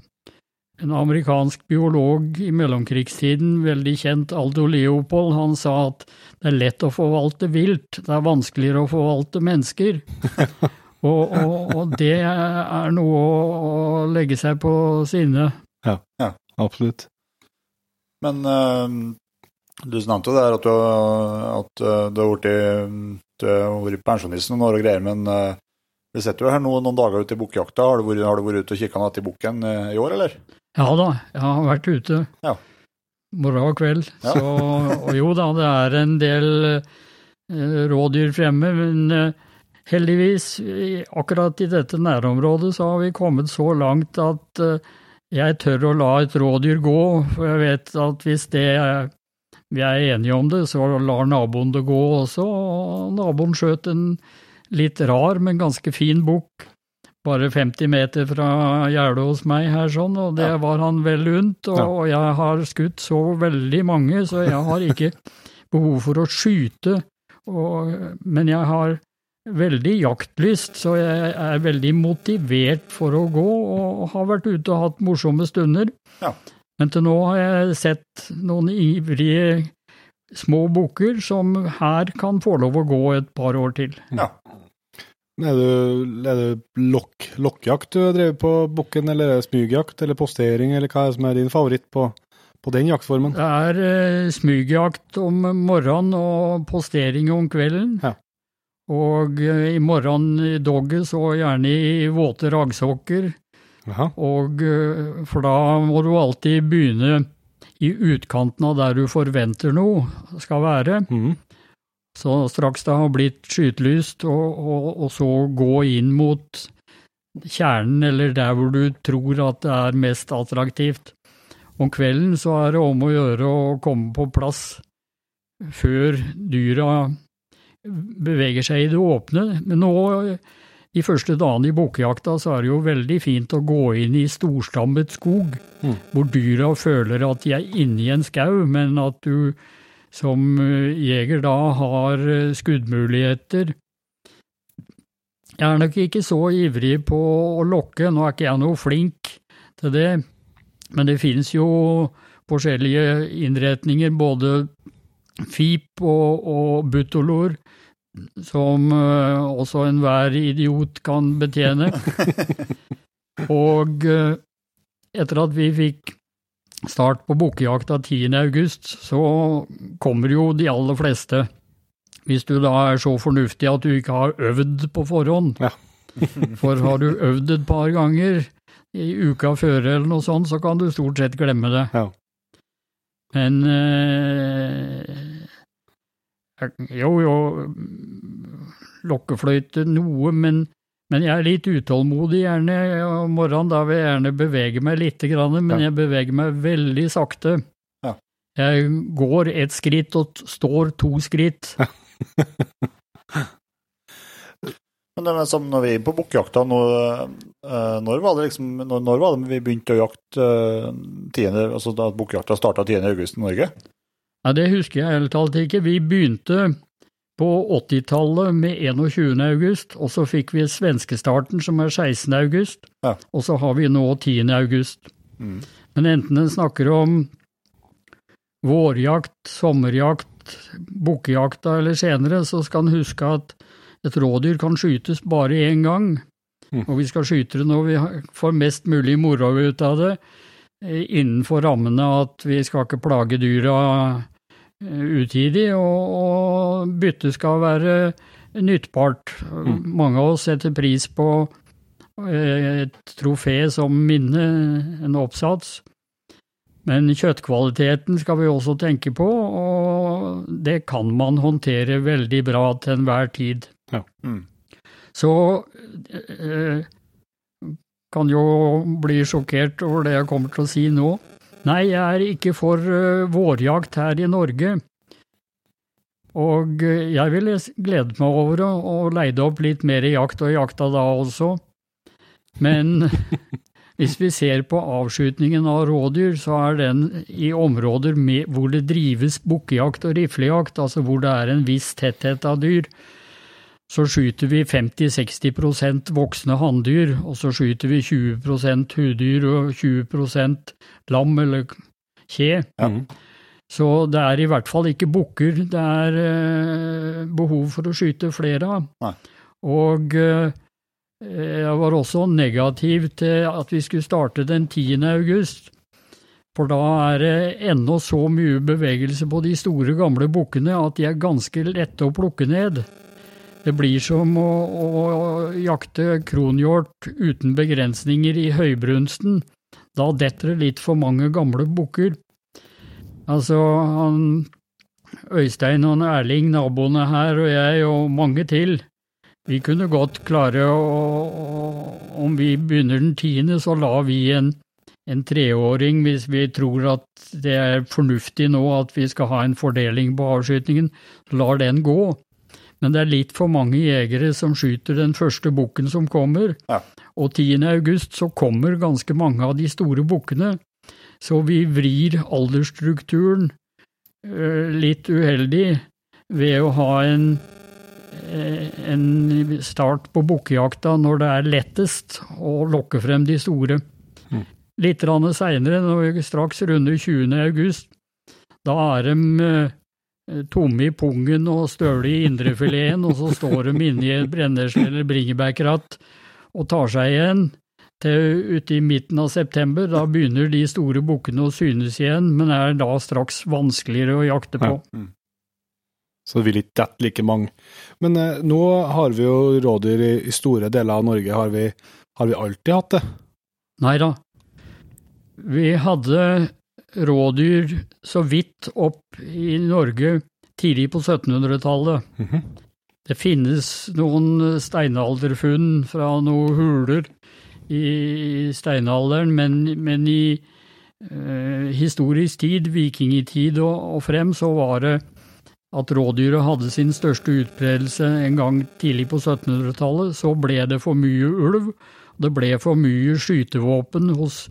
en amerikansk biolog i mellomkrigstiden, veldig kjent, Aldo Leopold, han sa at det er lett å forvalte vilt, det er vanskeligere å forvalte mennesker. og, og, og, det er noe å, legge seg på sinne. Ja, ja. absolutt. Men uh, du nevnte jo der at du, at du har vært pensjonist noen år og greier, men uh, vi sitter jo her nå noen dager ute i bukkjakta. Har, har, du vært ute og kikka etter bukken i år, eller? Ja da, jeg har vært ute. Ja. Morgen og kveld. Ja. Så, og jo da, det er en del eh, rådyr fremme, men eh, heldigvis, akkurat i dette nærområdet, så har vi kommet så langt at eh, jeg tør å la et rådyr gå, for jeg vet at hvis det vi er enige om det, så lar naboen det gå også. Og naboen skjøt en litt rar, men ganske fin bukk bare 50 meter fra gjerdet hos meg her, sånn, og det ja. var han vel unt. Og, ja. og, jeg har skutt så veldig mange, så jeg har ikke behov for å skyte. Og, men jeg har veldig jaktlyst, så jeg er veldig motivert for å gå, og har vært ute og hatt morsomme stunder. Ja. Men til nå har jeg sett noen ivrige små bukker som her kan få lov å gå et par år til. Ja. Er det, er det lokk, lokkjakt du har drevet på bukken, eller er det smygjakt eller postering, eller hva er det som er din favoritt på, på den jaktformen? Det er eh, smygjakt om morgenen og postering om kvelden. Ja. Og eh, i morgen i dogget, så gjerne i våte raggsokker. Og eh, for da må du alltid begynne i utkanten av der du forventer noe skal være. Mm. Så straks det har blitt skytelyst, og, og, og, så gå inn mot kjernen, eller der hvor du tror at det er mest attraktivt. Om kvelden så er det om å gjøre å komme på plass før dyra beveger seg i det åpne. Men nå, de første dagene i bukkjakta så er det jo veldig fint å gå inn i storstammet skog, mm. hvor dyra føler at de er inne i en skau, men at du som eh, jeger da har eh, skuddmuligheter. Jeg er nok ikke så ivrig på å lokke, nå er ikke jeg noe flink til det, men det finnes jo forskjellige innretninger, både FIP og, og butolor, som uh, også enhver idiot kan betjene. og uh, etter at vi fikk start på bukkejakta 10. august, så kommer jo de aller fleste. Hvis du da er så fornuftig at du ikke har øvd på forhånd. Ja. For har du øvd et par ganger i uka før eller noe sånt, så kan du stort sett glemme det. Ja. Men eh, Jo, jo, lokkefløyte noe, men men jeg er litt utålmodig gjerne om morgenen. Da vil jeg gjerne bevege meg litt, men ja. jeg beveger meg veldig sakte. Ja. Jeg går ett skritt og står to skritt. men det er som når vi er på bukkjakta nå, eh, når var det liksom, når, når var det vi begynte å jakte eh, tiende, altså da bukkjakta starta 10. august i Norge? Ja, Det husker jeg helt talt ikke. Vi begynte på 80-tallet med 21. august, og så fikk vi svenskestarten som er 16. august, ja. og så har vi nå 10. august. Mm. Men enten en snakker om vårjakt, sommerjakt, bukkejakta eller senere, så skal en huske at et rådyr kan skytes bare én gang, mm. og vi skal skyte det når vi får mest mulig moro ut av det, eh, innenfor rammene at vi skal ikke plage dyra utidig, og, og byttet skal være nyttbart. Mm. Mange av oss setter pris på eh, et trofé som minne, en oppsats. Men kjøttkvaliteten skal vi også tenke på, og det kan man håndtere veldig bra til enhver tid. Ja. Mm. Så eh, kan jo bli sjokkert over det jeg kommer til å si nå. Nei, jeg er ikke for uh, vårjakt her i Norge. Og uh, jeg ville gledet meg over å, å leide opp litt mer jakt, og jakta da også. Men hvis vi ser på avskytningen av rådyr, så er den i områder med, hvor det drives bukkejakt og riflejakt, altså hvor det er en viss tetthet av dyr. så skyter vi 50-60% voksne hanndyr, og så skyter vi 20% huddyr og 20 lam eller kje. Ja. Så det er i hvert fall ikke bukker det er eh, behov for å skyte flere av. Nei. Og eh, jeg var også negativ til at vi skulle starte den 10. august. For da er det ennå så mye bevegelse på de store, gamle bukkene at de er ganske lette å plukke ned. Det blir som å, å jakte kronhjort uten begrensninger i høybrunsten. Da detter det litt for mange gamle bukker. Altså, han Øystein og Erling, naboene her, og jeg og mange til, vi kunne godt klare å, Om vi begynner den tiende, så lar vi en, en treåring, hvis vi tror at det er fornuftig nå at vi skal ha en fordeling på avskytingen, lar den gå. Men det er litt for mange jegere som skyter den første bukken som kommer. Ja. Og 10. august så kommer ganske mange av de store bukkene. Så vi vrir aldersstrukturen eh, litt uheldig ved å ha en, eh, en start på bukkejakta når det er lettest å lokke frem de store. Litt seinere, straks runder 20. august, da er de eh, tomme i pungen og støle i indrefileten, og så står de inni et brennesle eller bringebærkratt og tar seg igjen til ute i midten av september. Da begynner de store bukkene å synes igjen, men er da straks vanskeligere å jakte på. Ja. Så det vil ikke dette like mange. Men eh, nå har vi jo rådyr i, i store deler av Norge. Har vi, har vi alltid hatt det? Nei da. Vi hadde rådyr så vidt opp i Norge tidlig på 1700-tallet. Mhm. Det finnes noen steinalderfunn fra noen huler i steinalderen, men, men i eh, historisk tid, vikingtid og, og frem, så var det at rådyret hadde sin største utbredelse en gang tidlig på 1700-tallet. Så ble det for mye ulv, det ble for mye skytevåpen hos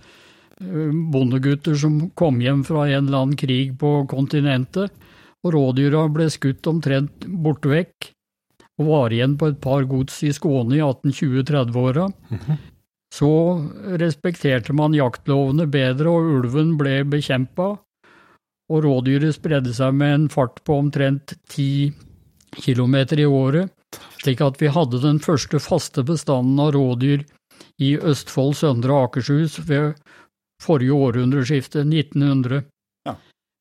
eh, bondegutter som kom hjem fra en eller annen krig på kontinentet, og rådyra ble skutt omtrent borte vekk, og var igjen på et par gods i Skåne i 1820-30-åra. Så respekterte man jaktlovene bedre, og ulven ble bekjempa, og rådyret spredde seg med en fart på omtrent ti kilometer i året, slik at vi hadde den første faste bestanden av rådyr i Østfold, Søndre og Akershus ved forrige århundreskifte, 1900. Ja.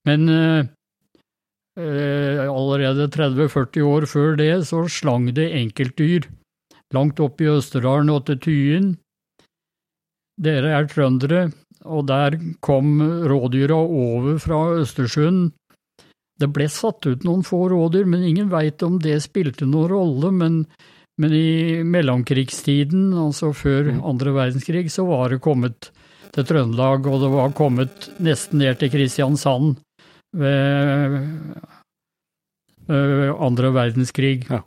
Men eh, allerede 30-40 år før det så slang det enkeltdyr langt opp i Østerdalen og til Tyen. Dere er trøndere, og der kom rådyra over fra Østersund. Det ble satt ut noen få rådyr, men ingen veit om det spilte noen rolle. Men, men i mellomkrigstiden, altså før andre verdenskrig, så var det kommet til Trøndelag, og det var kommet nesten ned til Kristiansand ved øh, andre verdenskrig. Ja.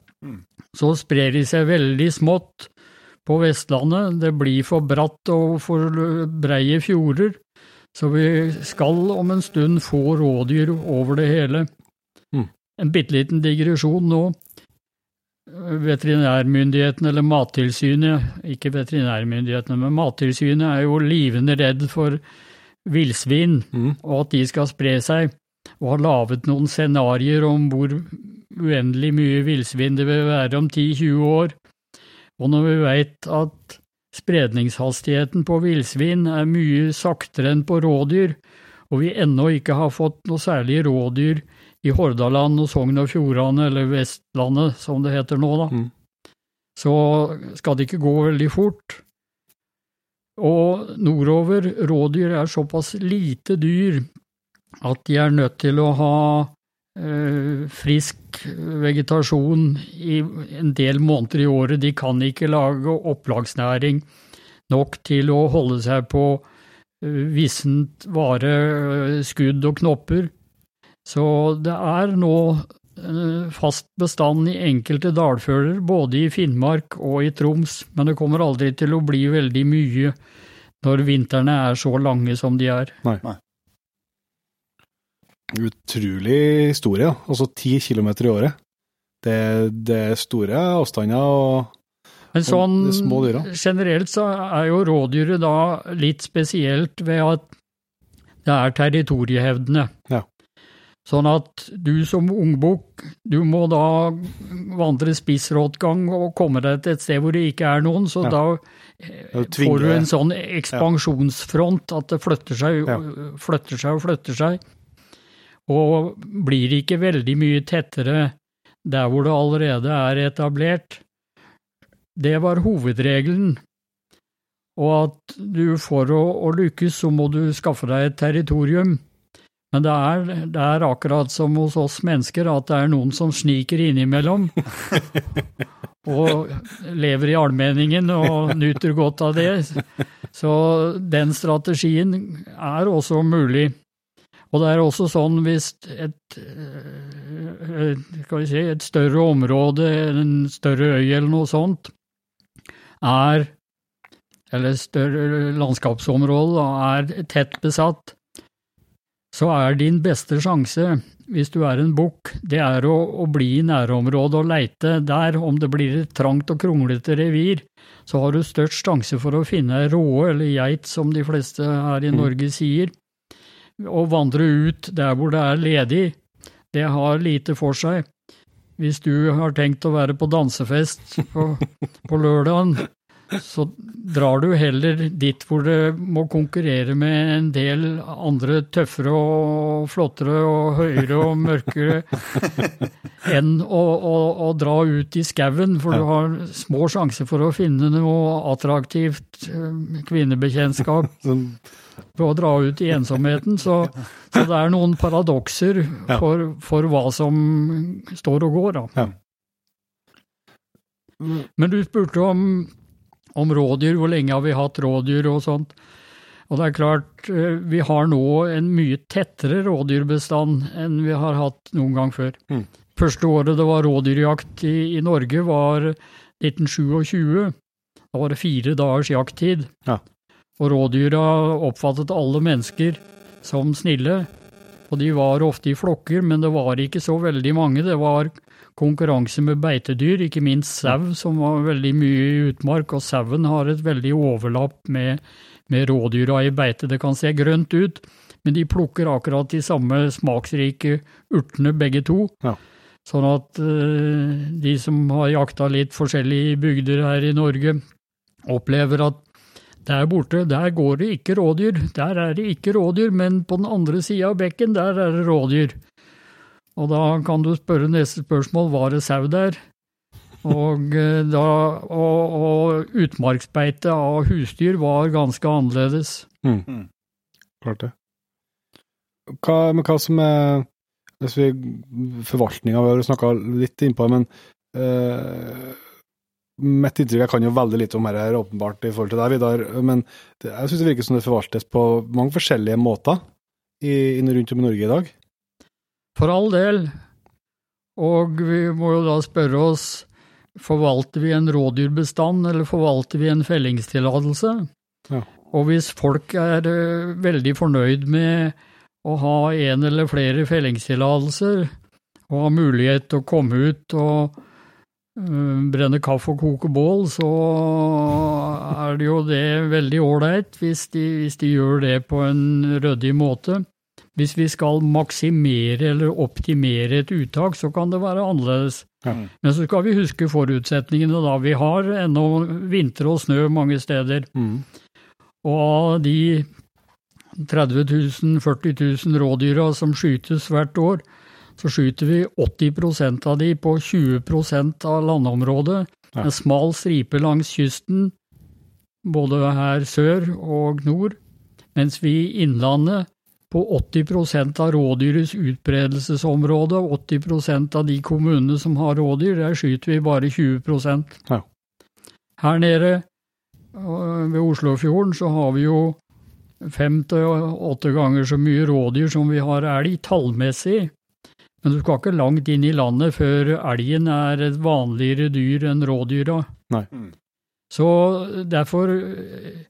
Så sprer de seg veldig smått på Vestlandet. Det blir for bratt og for breie fjorder, så vi skal om en stund få rådyr over det hele. Mm. En bitte liten digresjon nå. Veterinærmyndighetene, eller Mattilsynet, ikke veterinærmyndighetene, men Mattilsynet er jo livende redd for villsvin, Mm. og at de skal spre seg, og har laget noen scenarioer om hvor uendelig mye villsvin det vil være om 10-20 år. Og når vi veit at spredningshastigheten på villsvin er mye saktere enn på rådyr, og vi ennå ikke har fått noe særlig rådyr i Hordaland og Sogn og Fjordane, eller Vestlandet som det heter nå, da, Mm. så skal det ikke gå veldig fort. Og nordover, rådyr er såpass lite dyr at de er nødt til å ha eh, frisk vegetasjon i en del måneder i året. De kan ikke lage opplagsnæring nok til å holde seg på eh, vissent vare, eh, skudd og knopper. Så det er nå eh, fast bestand i enkelte dalfører, både i Finnmark og i Troms, men det kommer aldri til å bli veldig mye når vintrene er så lange som de er. Nei. Nei. Utrolig historie. Altså ti kilometer i året. det, det er store avstander og Men sånn de små dyra. generelt så er jo rådyret da litt spesielt ved at det er territoriehevdende. Ja. Sånn at du som ungbukk, du må da vandre spissråtgang og komme deg til et sted hvor det ikke er noen, så Ja. da får du en sånn ekspansjonsfront at det flytter seg, Ja. flytter seg og flytter seg. Og blir ikke veldig mye tettere der hvor det allerede er etablert. Det var hovedregelen. Og at du for å, å lykkes, så må du skaffe deg et territorium. Men det er, det er akkurat som hos oss mennesker, at det er noen som sniker innimellom. og lever i allmenningen og nyter godt av det. Så den strategien er også mulig. Og det er også sånn hvis et, eh, si, et større område, en større øy eller noe sånt, er eller et større landskapsområde da, er tett besatt, så er din beste sjanse, hvis du er en bukk, det er å, å bli i nærområdet og leite der. Om det blir et trangt og kronglete revir, så har du størst sjanse for å finne ei råe eller geit, som de fleste her i Norge sier. Å vandre ut der hvor det er ledig, det har lite for seg. Hvis du har tenkt å være på dansefest på, på lørdagen, så drar du heller dit hvor det må konkurrere med en del andre tøffere og flottere og høyere og mørkere enn å, å, å dra ut i skauen, for du har små sjanser for å finne noe attraktivt eh, kvinnebekjentskap Ved å dra ut i ensomheten. Så, så det er noen paradokser for, for hva som står og går, da. Ja. Men du spurte om, om rådyr, hvor lenge har vi hatt rådyr og sånt. Og det er klart, eh, vi har nå en mye tettere rådyrbestand enn vi har hatt noen gang før. Mm. Første året det var rådyrjakt i, i Norge var 1927. Da var det fire dagers jakttid. Ja. Og rådyra oppfattet alle mennesker som snille. Og de var ofte i flokker, men det var ikke så veldig mange. Det var konkurranse med beitedyr, ikke minst sau, som var veldig mye i utmark. Og sauen har et veldig overlapp med, med rådyra i beite. Det kan se grønt ut, men de plukker akkurat de samme smaksrike urtene begge to. Ja. Sånn at uh, de som har jakta litt forskjellige bygder her i Norge, opplever at der borte, der går det ikke rådyr. Der er det ikke rådyr, men på den andre sida av bekken, der er det rådyr. Og da kan du spørre neste spørsmål, var det sau der? Og, eh, da, og, og utmarksbeite av husdyr var ganske annerledes. mm. Klart det. Hva, men hva som er hvis vi, Forvaltninga, vi har snakka litt innpå det, men eh, Mitt inntrykk Jeg kan jo veldig lite om dette, åpenbart, i forhold til deg, Vidar, men det, jeg syns det virker som det forvaltes på mange forskjellige måter i, inn rundt om i Norge i dag. For all del. Og vi må jo da spørre oss, forvalter vi en rådyrbestand, eller forvalter vi en fellingstillatelse? Ja. Og hvis folk er eh, veldig fornøyd med å ha en eller flere fellingstillatelser, og har mulighet til å komme ut og brenne kaffe og koke bål, så er det jo det veldig ålreit hvis, de- hvis de gjør det på en ryddig måte. Hvis vi skal maksimere eller optimere et uttak, så kan det være annerledes. Ja. Men så skal vi huske forutsetningene da. Vi har ennå vinter og snø mange steder. Mm. Og av de 30 000, 40 000 rådyra som skytes hvert år, så skyter vi 80% av de på 20% av landområdet. Ja. En smal stripe langs kysten, både her sør og nord. Mens vi i Innlandet, på 80% av rådyrets utbredelsesområde, 80% av de kommunene som har rådyr, der skyter vi bare 20 Ja. Her nede ved Oslofjorden så har vi jo fem til åtte ganger så mye rådyr som vi har elg, tallmessig. Men du skal ikke langt inn i landet før elgen er et vanligere dyr enn rådyra. Nei. Så derfor eh,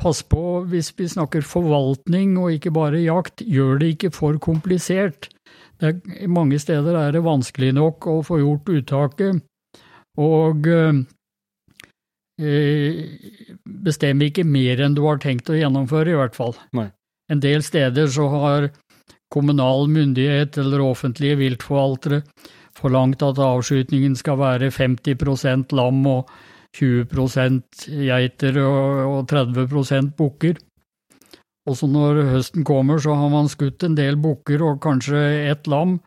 pass på hvis vi snakker forvaltning og ikke bare jakt, gjør det ikke for komplisert. Det er, mange steder er det vanskelig nok å få gjort uttaket, og eh, bestem ikke mer enn du har tenkt å gjennomføre, i hvert fall. Nei. En del steder så har kommunal myndighet eller offentlige viltforvaltere forlangt at avskytingen skal være 50% lam og 20% geiter og 30% bukker. Og så når høsten kommer, så har man skutt en del bukker og kanskje ett lam,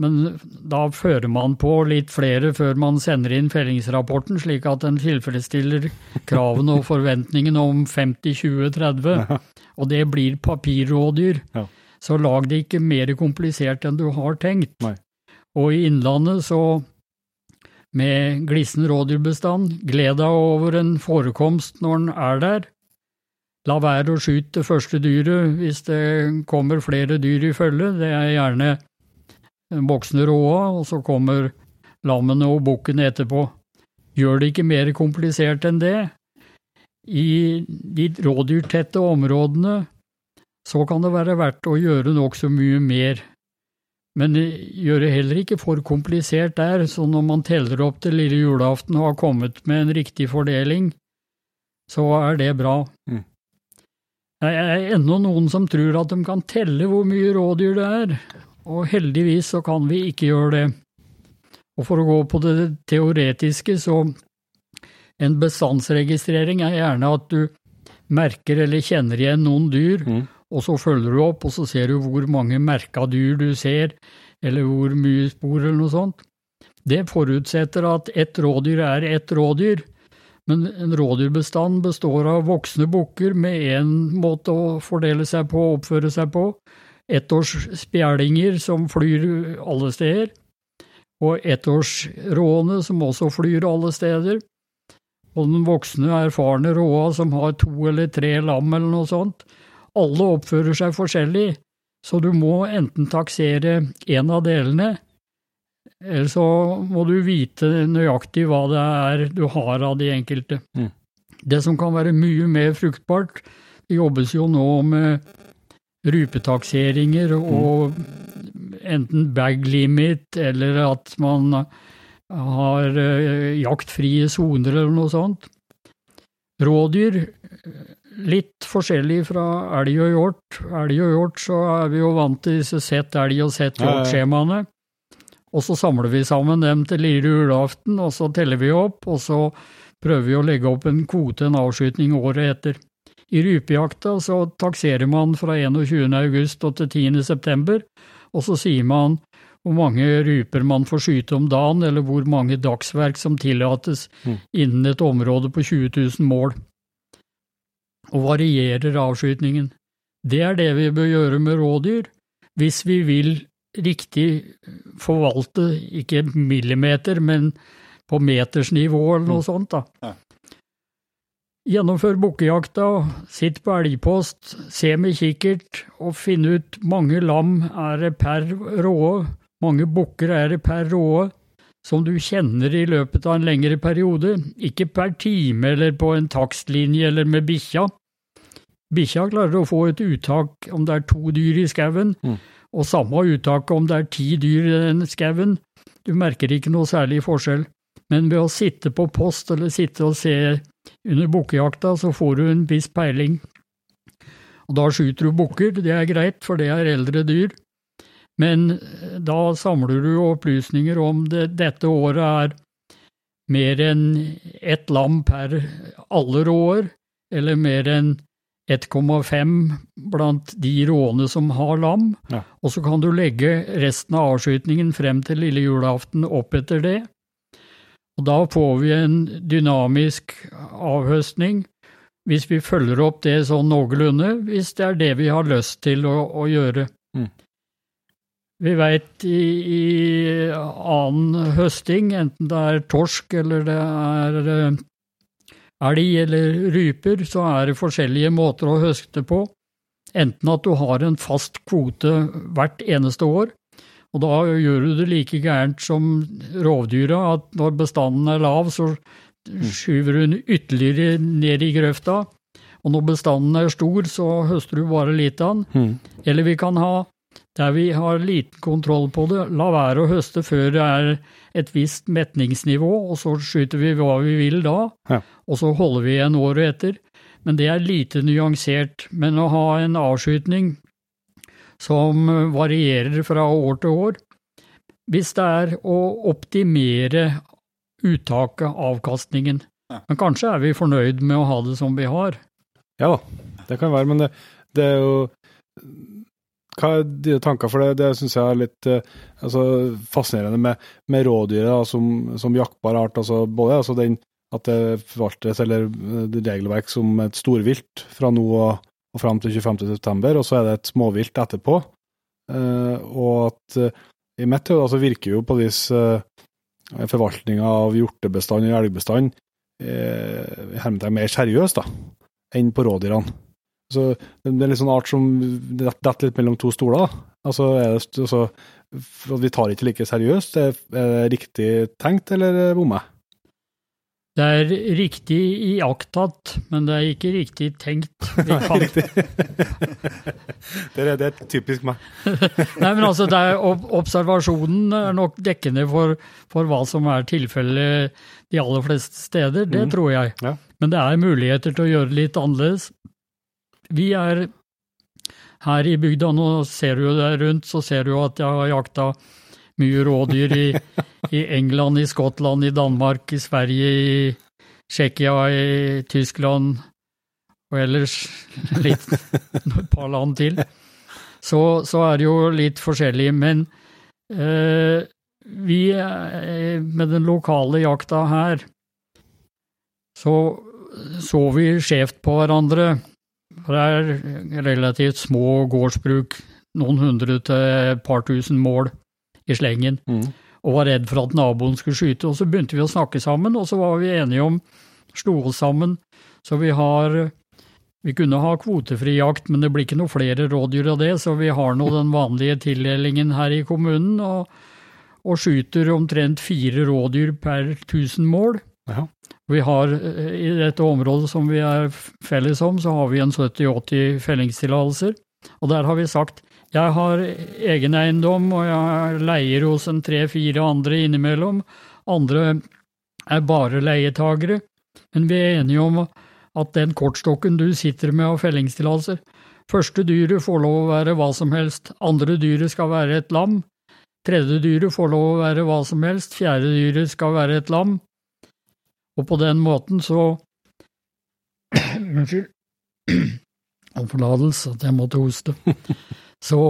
men da fører man på litt flere før man sender inn fellingsrapporten, slik at den tilfredsstiller kravene og forventningene om 50-20-30, og det blir papirrådyr. Ja. Så lag det ikke mer komplisert enn du har tenkt. Nei. Og i Innlandet så med glissen rådyrbestand, gled deg over en forekomst når den er der. La være å skyte det første dyret hvis det kommer flere dyr i følge, det er gjerne voksne råa, og så kommer lammene og bukkene etterpå. Gjør det ikke mer komplisert enn det. I de rådyrtette områdene så kan det være verdt å gjøre nokså mye mer. Men gjøre det heller ikke for komplisert der, så når man teller opp til lille julaften og har kommet med en riktig fordeling, så er det bra. Mm. Det er ennå noen som tror at de kan telle hvor mye rådyr det er, og heldigvis så kan vi ikke gjøre det. Og for å gå på det teoretiske, så en bestandsregistrering er gjerne at du merker eller kjenner igjen noen dyr, Mm. Og så følger du opp, og så ser du hvor mange merka dyr du ser, eller hvor mye spor eller noe sånt. Det forutsetter at ett rådyr er ett rådyr, men en rådyrbestand består av voksne bukker med én måte å fordele seg på og oppføre seg på, ettårsspjælinger som flyr alle steder, og ettårsråene som også flyr alle steder, og den voksne, erfarne råa som har to eller tre lam eller noe sånt. Alle oppfører seg forskjellig, så du må enten taksere en av delene, eller så må du vite nøyaktig hva det er du har av de enkelte. Mm. Det som kan være mye mer fruktbart, det jobbes jo nå med rupetakseringer og enten bag limit eller at man har eh, jaktfrie soner eller noe sånt. Rådyr, litt forskjellig fra elg og hjort. Elg og hjort så er vi jo vant til disse sett elg og sett hjort-skjemaene. Og så samler vi sammen dem til lille julaften, og så teller vi opp, og så prøver vi å legge opp en kvote, en avskytning, året etter. I rypejakta så takserer man fra 21. august og til 10. september, og så sier man hvor mange ryper man får skyte om dagen, eller hvor mange dagsverk som tillates Mm. innen et område på 20 000 mål. Og varierer avskytningen. Det er det vi bør gjøre med rådyr, hvis vi vil riktig forvalte, ikke millimeter, men på metersnivå eller noe sånt. da. Gjennomfør bukkejakta, sitt på elgpost, se med kikkert og finn ut mange lam er det per råe, mange bukker er det per råe, som du kjenner i løpet av en lengre periode, ikke per time eller på en takstlinje eller med bikkja. Bikkja klarer å få et uttak om det er to dyr i skauen, Mm. og samme uttaket om det er ti dyr i skauen. Du merker ikke noe særlig forskjell, men ved å sitte på post eller sitte og se under bukkejakta, så får du en viss peiling. Og da skyter du bukker, det er greit, for det er eldre dyr. Men eh, da samler du opplysninger om det dette året er mer enn ett lam per alle råer, eller mer enn 1,5 blant de råene som har lam, Ja. og så kan du legge resten av avskytningen frem til lille julaften opp etter det. Og da får vi en dynamisk avhøstning, hvis vi følger opp det sånn noenlunde, hvis det er det vi har lyst til å, å gjøre. Mm. Vi veit i, i annen høsting, enten det er torsk eller det er eh, elg eller ryper, så er det forskjellige måter å høste på. Enten at du har en fast kvote hvert eneste år, og da gjør du det like gærent som rovdyra, at når bestanden er lav, så skyver du den ytterligere ned i grøfta, og når bestanden er stor, så høster du bare litt av den. Mm. Eller vi kan ha der vi har liten kontroll på det, la være å høste før det er et visst metningsnivå, og så skyter vi hva vi vil da, Ja. og så holder vi igjen året etter. Men det er lite nyansert. Men å ha en avskytning som varierer fra år til år, hvis det er å optimere uttaket, avkastningen. Men kanskje er vi fornøyd med å ha det som vi har. Ja da, det kan være, men det, det er jo Hva er dine tanker for det? Det syns jeg er litt eh, altså, fascinerende med, med rådyret som, som jaktbar art. Altså, både altså, den, at det forvaltes eller eh, det regelverk som et storvilt fra nå og, og fram til 25.9, og så er det et småvilt etterpå. Uh, og at uh, i mitt hode altså, virker jo på vis uh, forvaltninga av hjortebestand og elgbestand uh, mer seriøs da, enn på rådyrene. Så det er en litt sånn art som detter litt mellom to stoler. Altså, det, altså, Vi tar det ikke like seriøst. Er det riktig tenkt, eller bommer jeg? Det er riktig iakttatt, men det er ikke riktig tenkt. Kan, Det er, det er typisk meg. nei, men altså, er, observasjonen er nok dekkende for, for hva som er tilfellet de aller fleste steder, det mm. tror jeg. Ja. Men det er muligheter til å gjøre det litt annerledes. Vi er her i bygda, nå ser du jo deg rundt, så ser du jo at jeg har jakta mye rådyr i, i England, i Skottland, i Danmark, i Sverige, i Tsjekkia, i Tyskland og ellers litt, et par land til. Så, så er det jo litt forskjellig. Men eh, vi eh, med den lokale jakta her, så så vi skjevt på hverandre. For det er relativt små gårdsbruk, noen hundre til et par tusen mål i slengen, Mm. og var redd for at naboen skulle skyte. Og så begynte vi å snakke sammen, og så var vi enige om, slo oss sammen, så vi har vi kunne ha kvotefri jakt, men det blir ikke noe flere rådyr av det, så vi har nå den vanlige tildelingen her i kommunen, og, og skyter omtrent fire rådyr per tusen mål. Ja. Vi har, eh, I dette området som vi er felles om, så har vi en 70-80 fellingstillatelser. Og der har vi sagt jeg har egen eiendom, og jeg leier hos en tre-fire andre innimellom. Andre er bare leietagere. Men vi er enige om at den kortstokken du sitter med av fellingstillatelser Første dyret får lov å være hva som helst, andre dyret skal være et lam, tredje dyret får lov å være hva som helst, fjerde dyret skal være et lam. Og på den måten så Unnskyld. Om forlatelse at jeg måtte hoste. Så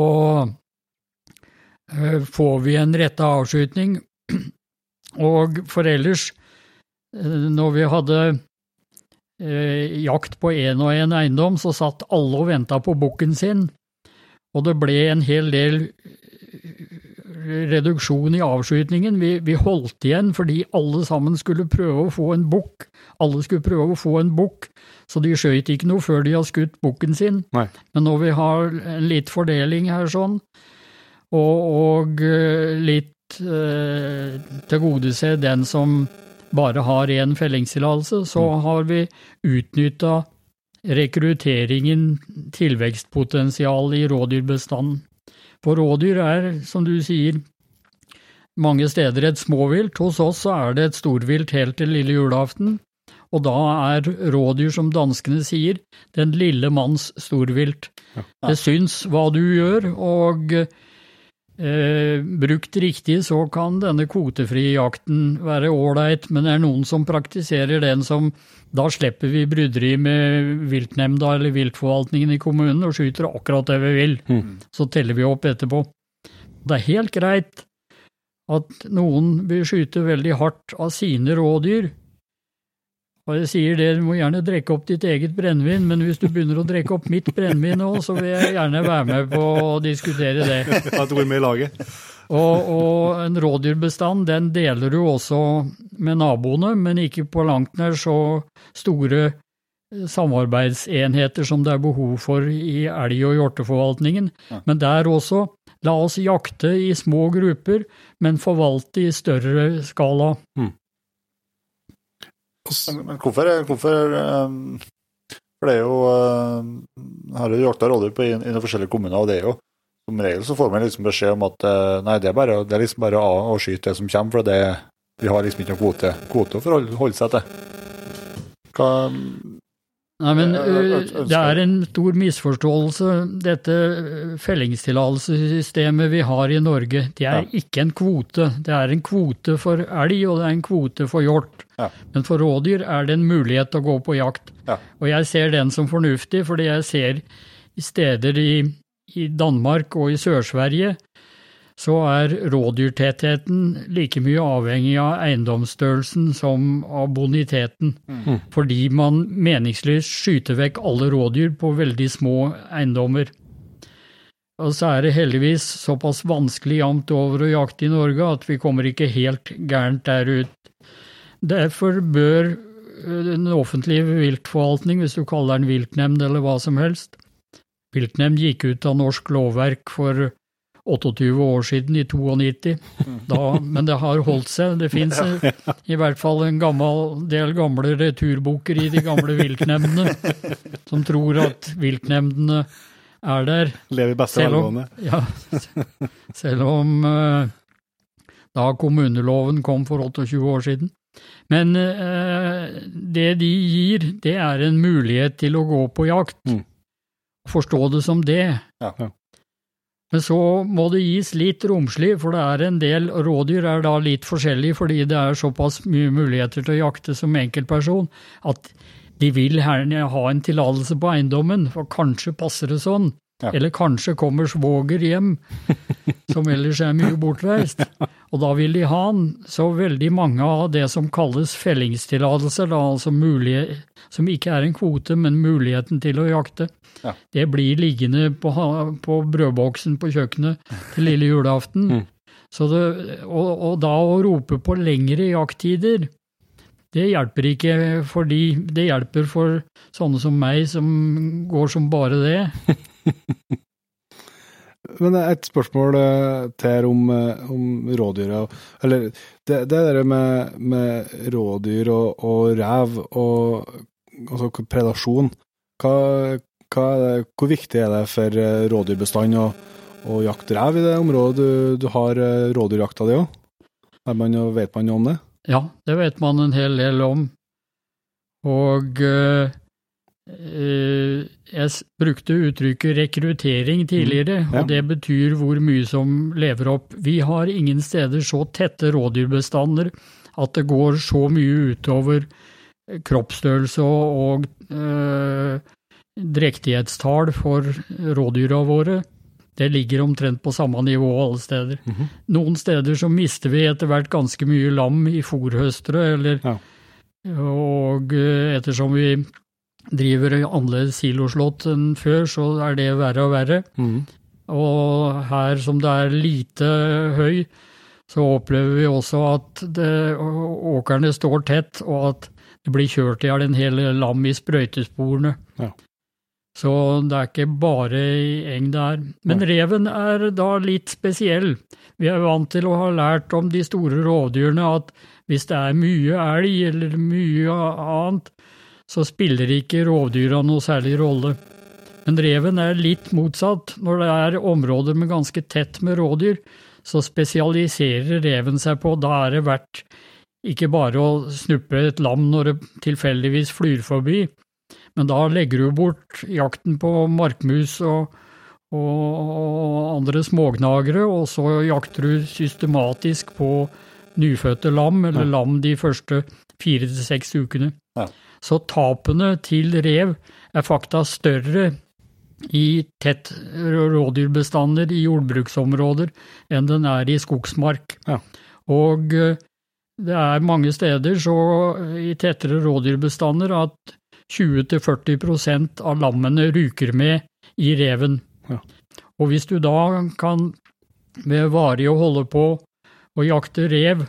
eh, får vi en retta avskytning. Og for ellers, eh, når vi hadde eh, jakt på én og én eiendom, så satt alle og venta på bukken sin. Og det ble en hel del reduksjon i avskytningen. Vi, vi holdt igjen fordi alle sammen skulle prøve å få en bukk. Alle skulle prøve å få en bukk, så de skøyt ikke noe før de har skutt bukken sin. Nei. Men når vi har en litt fordeling her sånn, og, og eh, litt eh, tilgodese den som bare har én fellingstillatelse, så har vi utnytta rekrutteringen, tilvekstpotensial i rådyrbestanden. For rådyr er, som du sier, mange steder et småvilt. Hos oss er det et storvilt helt til lille julaften. Og da er rådyr, som danskene sier, den lille manns storvilt. Det syns hva du gjør, og eh, brukt riktig så kan denne kvotefrie jakten være ålreit, men det er noen som praktiserer den som da slipper vi bryderi med viltnemnda eller viltforvaltningen i kommunen og skyter akkurat det vi vil. Så teller vi opp etterpå. Det er helt greit at noen vil skyte veldig hardt av sine rådyr. Og jeg sier det, du må gjerne drikke opp ditt eget brennevin, men hvis du begynner å drikke opp mitt brennevin nå, så vil jeg gjerne være med på å diskutere det. Ha et ord med i laget. Og, og en rådyrbestand, den deler du også med naboene, men ikke på langt nær så store samarbeidsenheter som det er behov for i elg- og hjorteforvaltningen. Men der også, la oss jakte i små grupper, men forvalte i større skala. Men, men hvorfor, hvorfor eh, For det er jo Har jo jakta rådyr i, i noen forskjellige kommuner, og det er jo Som regel så får man liksom beskjed om at eh, nei, det er, bare, det er liksom bare å, skyte det som kommer, for det, vi har liksom ikke noe kvote, kvote å forholde holde seg til. Hva, Nei, men ønsker- det er en stor misforståelse. Dette ø, fellingstillatelsessystemet vi har i Norge, det er Ja. ikke en kvote. Det er en kvote for elg, og det er en kvote for hjort. Ja. Men for rådyr er det en mulighet til å gå på jakt. Ja. Og jeg ser den som fornuftig, fordi jeg ser steder i, i Danmark og i Sør-Sverige så er rådyrtettheten like mye avhengig av eiendomsstørrelsen som av boniteten. Fordi man meningsløst skyter vekk alle rådyr på veldig små eiendommer. Og så er det heldigvis såpass vanskelig jevnt over å jakte i Norge at vi kommer ikke helt gærent der ut. Derfor bør ø, den offentlige viltforvaltning, hvis du kaller den viltnemnd eller hva som helst Viltnemnd gikk ut av norsk lovverk for 28 år siden, i 92. Da, men det har holdt seg. Det fins i hvert fall en gammel del gamle returboker i de gamle viltnemndene som tror at viltnemndene er der. Lever i beste velgående. ja, selv om eh, da kommuneloven kom for 28 år siden. Men eh, det de gir, det er en mulighet til å gå på jakt. Mm. Forstå det som det. Ja. Ja. Men så må det gis litt romslig, for det er en del rådyr er da litt forskjellige fordi det er såpass mye muligheter til å jakte som enkeltperson at de vil gjerne ha en tillatelse på eiendommen, for kanskje passer det sånn. Ja. Eller kanskje kommer svoger hjem, som ellers er mye bortreist. Og da vil de ha. Så veldig mange av det som kalles fellingstillatelser, da, altså mulige, som ikke er en kvote, men muligheten til å jakte, Ja. det blir liggende på, på brødboksen på kjøkkenet til lille julaften. Mm. Så det, og, og da å rope på lengre jakttider, det hjelper ikke fordi det hjelper for sånne som meg som går som bare det. Men et spørsmål eh, til om, eh, om rådyra. Eller det, det der med, med rådyr og, og rev og altså predasjon, hva, hva det, hvor viktig er det for rådyrbestanden rådyrbestand å, å jakte rev i det området du, du har eh, rådyrjakta di òg? Vet man noe om det? Ja, det vet man en hel del om. Og eh, eh, jeg brukte uttrykket rekruttering tidligere, ja. og det betyr hvor mye som lever opp. Vi har ingen steder så tette rådyrbestander at det går så mye utover kroppsstørrelse og, eh, drektighetstall for rådyra våre. Det ligger omtrent på samme nivå alle steder. Mhm. Noen steder så mister vi etter hvert ganske mye lam i fòrhøstere, eller Ja. Og eh, ettersom vi driver annerledes siloslått enn før, så er det verre og verre. Mm. Og her som det er lite høy, så opplever vi også at det, åkrene står tett, og at det blir kjørt i hjel en hel lam i sprøytesporene. Ja. Så det er ikke bare i eng det er. Men reven er da litt spesiell. Vi er vant til å ha lært om de store rovdyrene at hvis det er mye elg eller mye annet, så spiller ikke rovdyra noe særlig rolle. Men reven er litt motsatt. Når det er områder med ganske tett med rådyr, så spesialiserer reven seg på Da er det verdt ikke bare å snuppe et lam når det tilfeldigvis flyr forbi, men da legger du bort jakten på markmus og, og, andre smågnagere, og så jakter du systematisk på nyfødte lam, eller Ja. lam de første fire til seks ukene. Ja. Så tapene til rev er fakta større i tett rådyrbestander i jordbruksområder enn den er i skogsmark. Ja. Og eh, det er mange steder så i tettere rådyrbestander at 20-40% av lammene ryker med i reven. Ja. Og hvis du da kan ved varig å holde på å jakte rev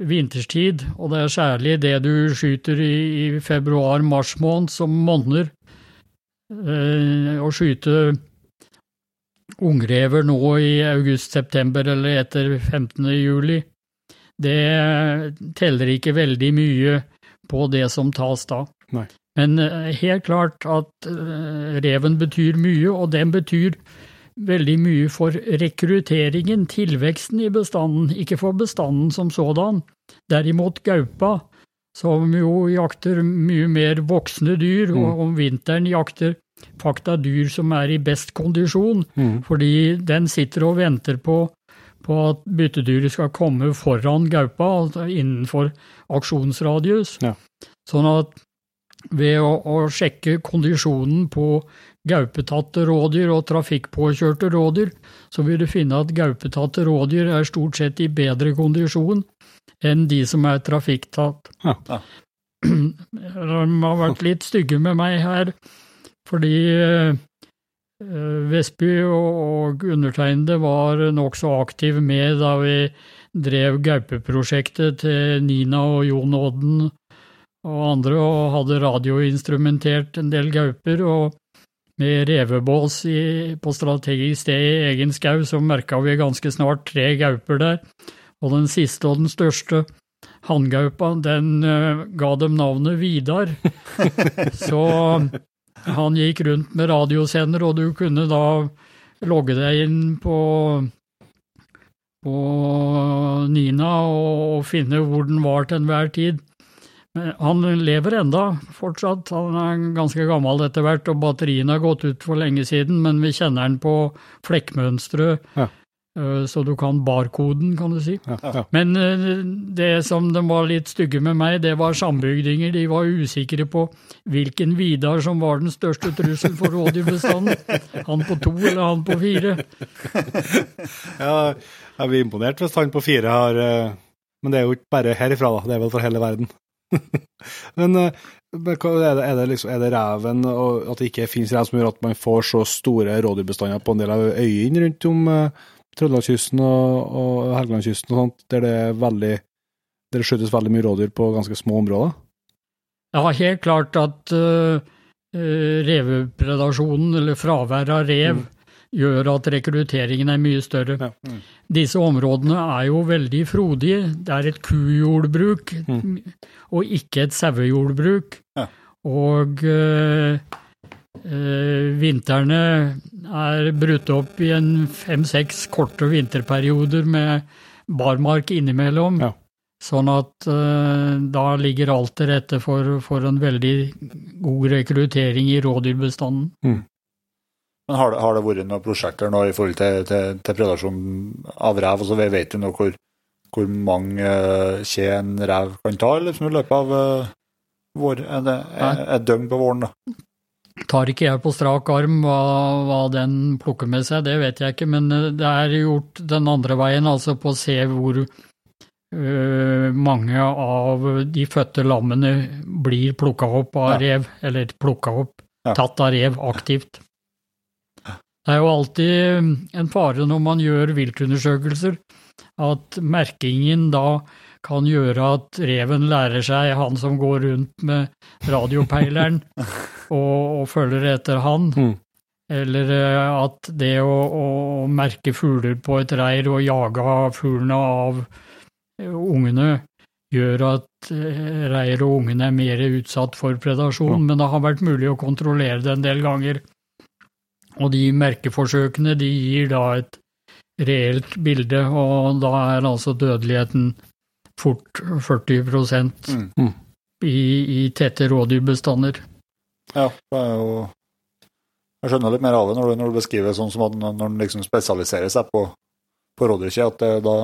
vinterstid, og det er særlig det du skyter i, i februar-mars måned som monner, eh, å skyte ungrever nå i august-september eller etter 15. juli, det teller ikke veldig mye på det som tas da. Nei. Men eh, helt klart at eh, reven betyr mye, og den betyr veldig mye for rekrutteringen, tilveksten i bestanden, ikke for bestanden som sådan. Derimot gaupa, som jo jakter mye mer voksne dyr, og om vinteren jakter fakta dyr som er i best kondisjon, Mm. fordi den sitter og venter på, på at byttedyret skal komme foran gaupa, altså innenfor aksjonsradius. Ja. Sånn at ved å, å sjekke kondisjonen på gaupetatte rådyr og trafikkpåkjørte rådyr, så vil du finne at gaupetatte rådyr er stort sett i bedre kondisjon enn de som er trafikktatt. Ja. Ja. De har vært litt stygge med meg her, fordi eh, Vestby og, og undertegnede var nokså aktiv med da vi drev gaupeprosjektet til Nina og Jon Odden og andre, og hadde radioinstrumentert en del gauper. og med revebås i, på strategisk sted i egen skau, så merka vi ganske snart tre gauper der. Og den siste og den største, hanngaupa, den uh, ga dem navnet Vidar. så han gikk rundt med radiosender, og du kunne da logge deg inn på, på Nina og finne hvor den var til enhver tid. Han lever enda fortsatt, han er ganske gammel etter hvert, og batteriene har gått ut for lenge siden, men vi kjenner den på flekkmønsteret, Ja. eh, så du kan barkoden, kan du si. Ja, ja. Men eh, det som de var litt stygge med meg, det var sambygdinger. De var usikre på hvilken Vidar som var den største trussel for rådyrbestanden. Han på to eller han på fire. Ja, jeg blir imponert hvis han på fire har eh, Men det er jo ikke bare herifra, da. Det er vel for hele verden. men eh, er det, er, det liksom, er det reven og at det ikke finnes rev som gjør at man får så store rådyrbestander på en del av øyene rundt om uh, Trøndelagskysten og, og Helgelandskysten og sånt, der det veldig der det skytes veldig mye rådyr på ganske små områder? Ja, helt klart at uh, revepredasjonen, eller fraværet av rev, gjør at rekrutteringen er mye større. Ja. Disse områdene er jo veldig frodige. Det er et kujordbruk og ikke et sauejordbruk. Ja. Og øh, øh, vintrene er brutt opp i en fem-seks korte vinterperioder med barmark innimellom. Ja. Sånn at uh, da ligger alt til rette for, for en veldig god rekruttering i rådyrbestanden. Men har det, har det vært noen prosjekter nå i forhold til, til, til predasjon av rev? Altså, vi vet jo nå hvor, hvor mange uh, kje en rev kan ta liksom, i løpet av uh, vår, en, er, et døgn på våren. da. Tar ikke jeg på strak arm hva, hva den plukker med seg, det vet jeg ikke, men eh, det er gjort den andre veien, altså på å se hvor uh, mange av de fødte lammene blir plukka opp av Ja. rev, eller plukka opp, Ja. tatt av rev aktivt. Det er jo alltid en fare når man gjør viltundersøkelser, at merkingen da kan gjøre at reven lærer seg han som går rundt med radiopeileren og, og følger etter han. Mm. Eller eh, at det å, å merke fugler på et reir og jage fuglene av eh, ungene gjør at eh, reir og ungene er mer utsatt for predasjon, mm. men det har vært mulig å kontrollere det en del ganger. Og de merkeforsøkene de gir da et reelt bilde, og da er altså dødeligheten fort 40 Mm. Mm. i, i tette rådyrbestander. Ja, det er jo Jeg skjønner litt mer av det når du, når du beskriver sånn som at når en liksom spesialiserer seg på, på rådyrkje, at det, da,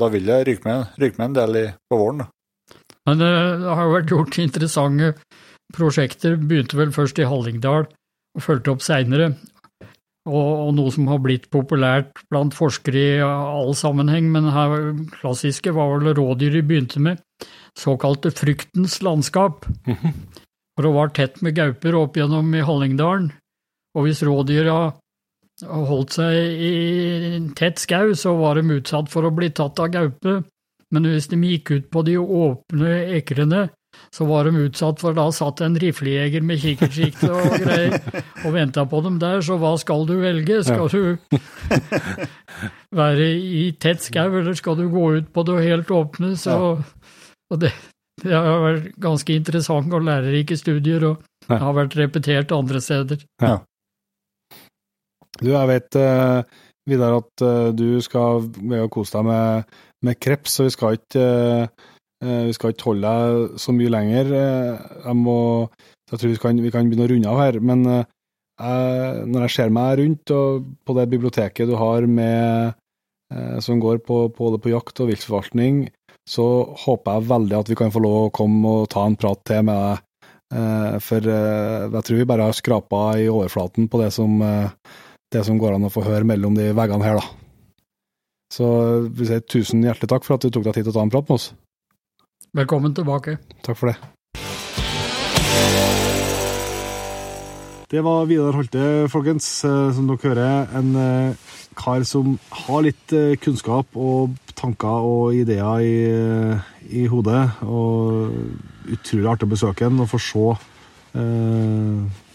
da vil det ryke med, ryke med en del i, på våren. Da. Men det har jo vært gjort interessante prosjekter, begynte vel først i Hallingdal og fulgte opp seinere. Og, noe som har blitt populært blant forskere i all sammenheng, men her klassiske var vel rådyr de begynte med, såkalte fryktens landskap. For det var tett med gauper opp gjennom i Hallingdalen, og hvis rådyra holdt seg i tett skau, så var de utsatt for å bli tatt av gaupe. Men hvis de gikk ut på de åpne ekrene, så var de utsatt for da satt en riflejeger med kikkertsikte og greier og venta på dem der, så hva skal du velge? Skal du være i tett skau, eller skal du gå ut på det helt åpne? Så, og det, det har vært ganske interessant og lærerike studier, og det har vært repetert andre steder. Du, jeg vet, uh, Vidar, at uh, du skal kose deg med, med kreps, så vi skal ikke eh, vi skal ikke holde deg så mye lenger. Eh, Jeg må Jeg tror vi kan, vi kan begynne å runde av her. Men eh, jeg, når jeg ser meg rundt og på det biblioteket du har med eh, som går på både på jakt og viltforvaltning, så håper jeg veldig at vi kan få lov å komme og ta en prat til med deg. Eh, For eh, jeg tror vi bare har skrapa i overflaten på det som, eh, det som går an å få høre mellom de veggene her, da. Så vi sier tusen hjertelig takk for at du tok deg tid til å ta en prat med oss. Velkommen tilbake. Takk for det. Det var Vidar Holte, folkens. Eh, Som dere hører, en eh, kar som har litt eh, kunnskap og tanker og ideer i, i hodet. Og utrolig artig å besøke ham og få se, eh,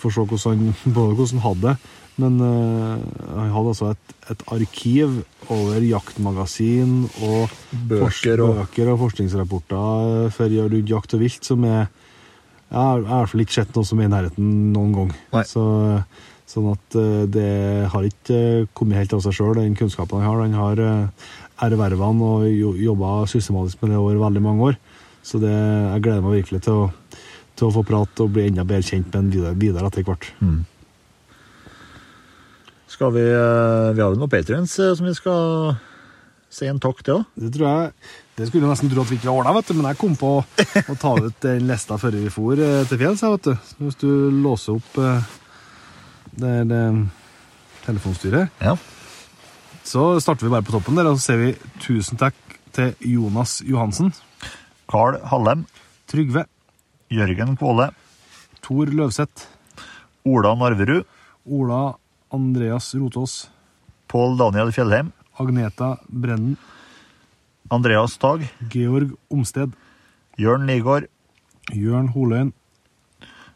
få se hvordan han, både hvordan han hadde det, men eh, han hadde altså et, et arkiv over jaktmagasin og Bøker og bøker og forskningsrapporter for rundt jakt og vilt som er jeg har i hvert fall ikke sett noe som er i nærheten noen gang. Så, sånn at eh, det har ikke eh, kommet helt av seg sjøl, den kunnskapen han har. Han har eh, erverva den og jo- jobba systematisk med det over veldig mange år. Så det, jeg gleder meg virkelig til å, til å få prate og bli enda bedre kjent med en videre etter hvert. Skal vi eh, Vi har jo noen patrions eh, som vi skal si en takk til òg. Det tror jeg Det skulle jeg nesten tro at vi ikke var ordna, men jeg kom på å ta ut den lista før vi for eh, til fjells. vet du. Hvis du låser opp det, det telefonstyret, Ja. så starter vi bare på toppen der, og så ser vi tusen takk til Jonas Johansen, Carl Hallem, Trygve, Jørgen Kvåle, Tor Løvseth, Ola Narverud, Ola Andreas Rotås, Pål Daniel Fjellheim, Agneta Brennen, Andreas Tag, Georg Omsted, Jørn Ligård, Jørn Holøyen,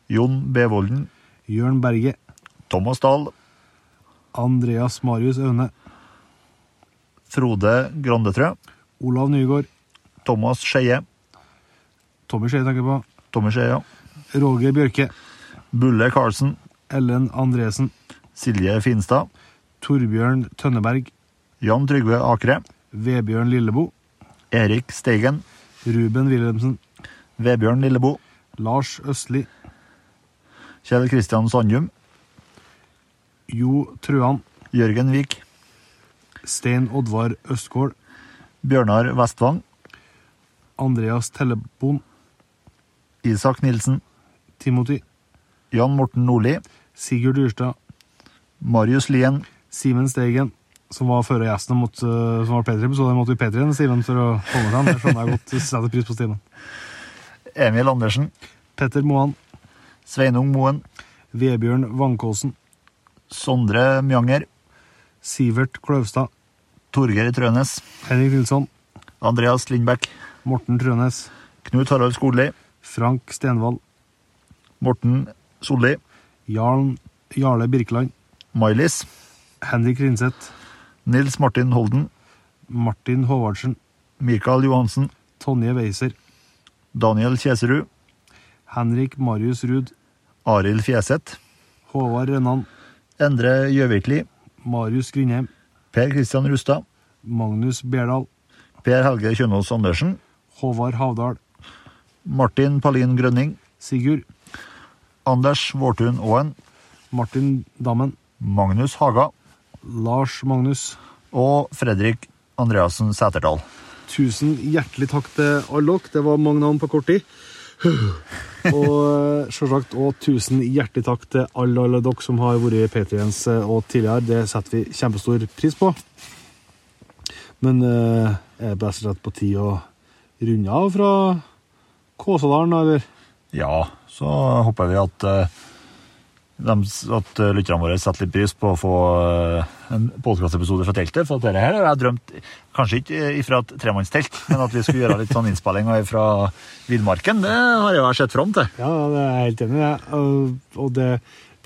Jon Bevolden, Jørn Berge, Thomas Dahl, Andreas Marius Aune, Frode Grandetrø, Olav Nygaard, Thomas Skeie, Tommy Skeie tenker på, Tommy Skeie, Roger Bjørke, Bulle Karlsen, Ellen Andresen, Silje Finstad, Torbjørn Tønneberg, Jan Trygve Akre, Vebjørn Lillebo, Erik Steigen, Ruben Wilhelmsen, Vebjørn Lillebo, Lars Østli, Kjell Kristian Sandum, Jo Truan. Jørgen Vik, Stein Oddvar Østgård, Bjørnar Vestvang, Andreas Tellebon, Isak Nilsen, Timothy, Jan Morten Nordli, Sigurd Dyrstad, Marius Lien, Simen Steigen, som var før gjestene mot, som var P3-episode, måtte vi P3 Simen for å holde Det Jeg skjønner jeg godt, setter pris på Stimen. Emil Andersen, Petter Moan, Sveinung Moen, Vebjørn Vankåsen. Sondre Mjanger, Sivert Kløvstad, Torgeir Trønes, Henrik Nilsson, Andreas Lindbekk, Morten Trønes, Knut Harald Skordli, Frank Stenvold. Morten Solli, Jarl, Jarle Birkeland, Mailis, Henrik Rinseth, Nils Martin Holden, Martin Håvardsen, Mikael Johansen, Tonje Weiser, Daniel Kjeserud, Henrik Marius Ruud, Arild Fjeseth, Håvard Rennan, Endre Gjøvikli, Marius Grindheim, Per Kristian Rustad, Magnus Berdal, Per Helge Kjønaas Andersen, Håvard Havdal, Martin Palin Grønning, Sigurd, Anders Vårtun Aaen, Martin Dammen, Magnus Haga Lars Magnus. og Fredrik Andreassen Sæterdal. Tusen hjertelig takk til alle dere. Det var mange navn på kort tid. Og eh, selvsagt og tusen hjertelig takk til alle, alle dere som har vært Patriens og tidligere. Det setter vi kjempestor pris på. Men eh, er det best og slett på tide å runde av fra Kåsadalen, eller? Ja, så håper vi at, eh, at eh, lytterne våre setter litt pris på å få eh, en podkastepisode fra teltet. For at dette her har jeg drømt, kanskje ikke ifra et tremannstelt, men at vi skulle gjøre litt sånn innspillinger fra villmarken. Det har jeg jo sett fram til. Ja, det er jeg helt enig i. Og- Og det,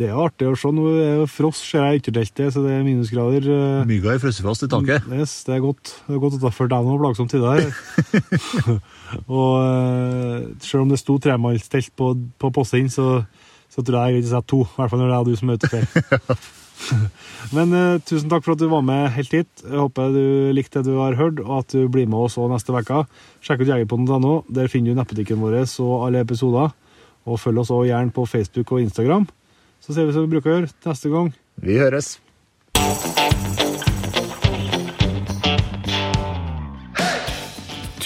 det er artig å se. Nå er jo frost, ser jeg i ytterteltet, så det er minusgrader. eh, Mygga er frosset fast i taket. Yes, det er godt. Det er godt utenfor deg nå, plagsomt i det her. og eh, selv om det sto tremannstelt på, på posten, så, så tror jeg jeg vil sette to. I hvert fall når det er du som er ute før. Men uh, tusen takk for at du var med helt hit. Jeg håper du likte det du har hørt, og at du blir med oss også neste uke. Sjekk ut jegerpodden.no. Der finner du nettbutikken vår og alle episoder. Og følg oss også gjerne på Facebook og Instagram. Så ser vi som vi bruker å gjøre neste gang. Vi høres.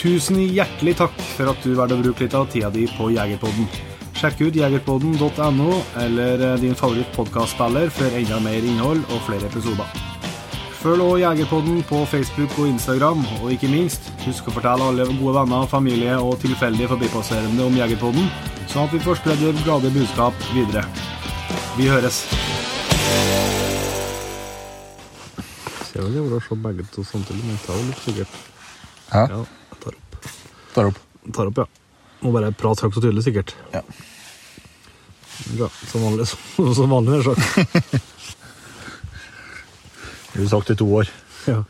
Tusen hjertelig takk for at du valgte å bruke litt av tida di på Jegerpodden. Sjekk ut jegerpodden.no eller eh, din favorittpodkastspiller for enda mer innhold og flere episoder. Følg også Jegerpodden på Facebook og Instagram, og ikke minst, husk å fortelle alle gode venner, familie og tilfeldige forbipasserende om Jegerpodden, sånn at vi får spredd det glade budskap videre. Vi høres. Ser vel det var å se begge to samtidig, men tar jo litt sikkert. Ja, Ja, jeg tar opp. tar opp. Tar opp, ja. Må bare prate høyt og tydelig, sikkert. Ja. Bra. Som vanlig, som vanlig, nær sagt. Du sagt i to år. Ja.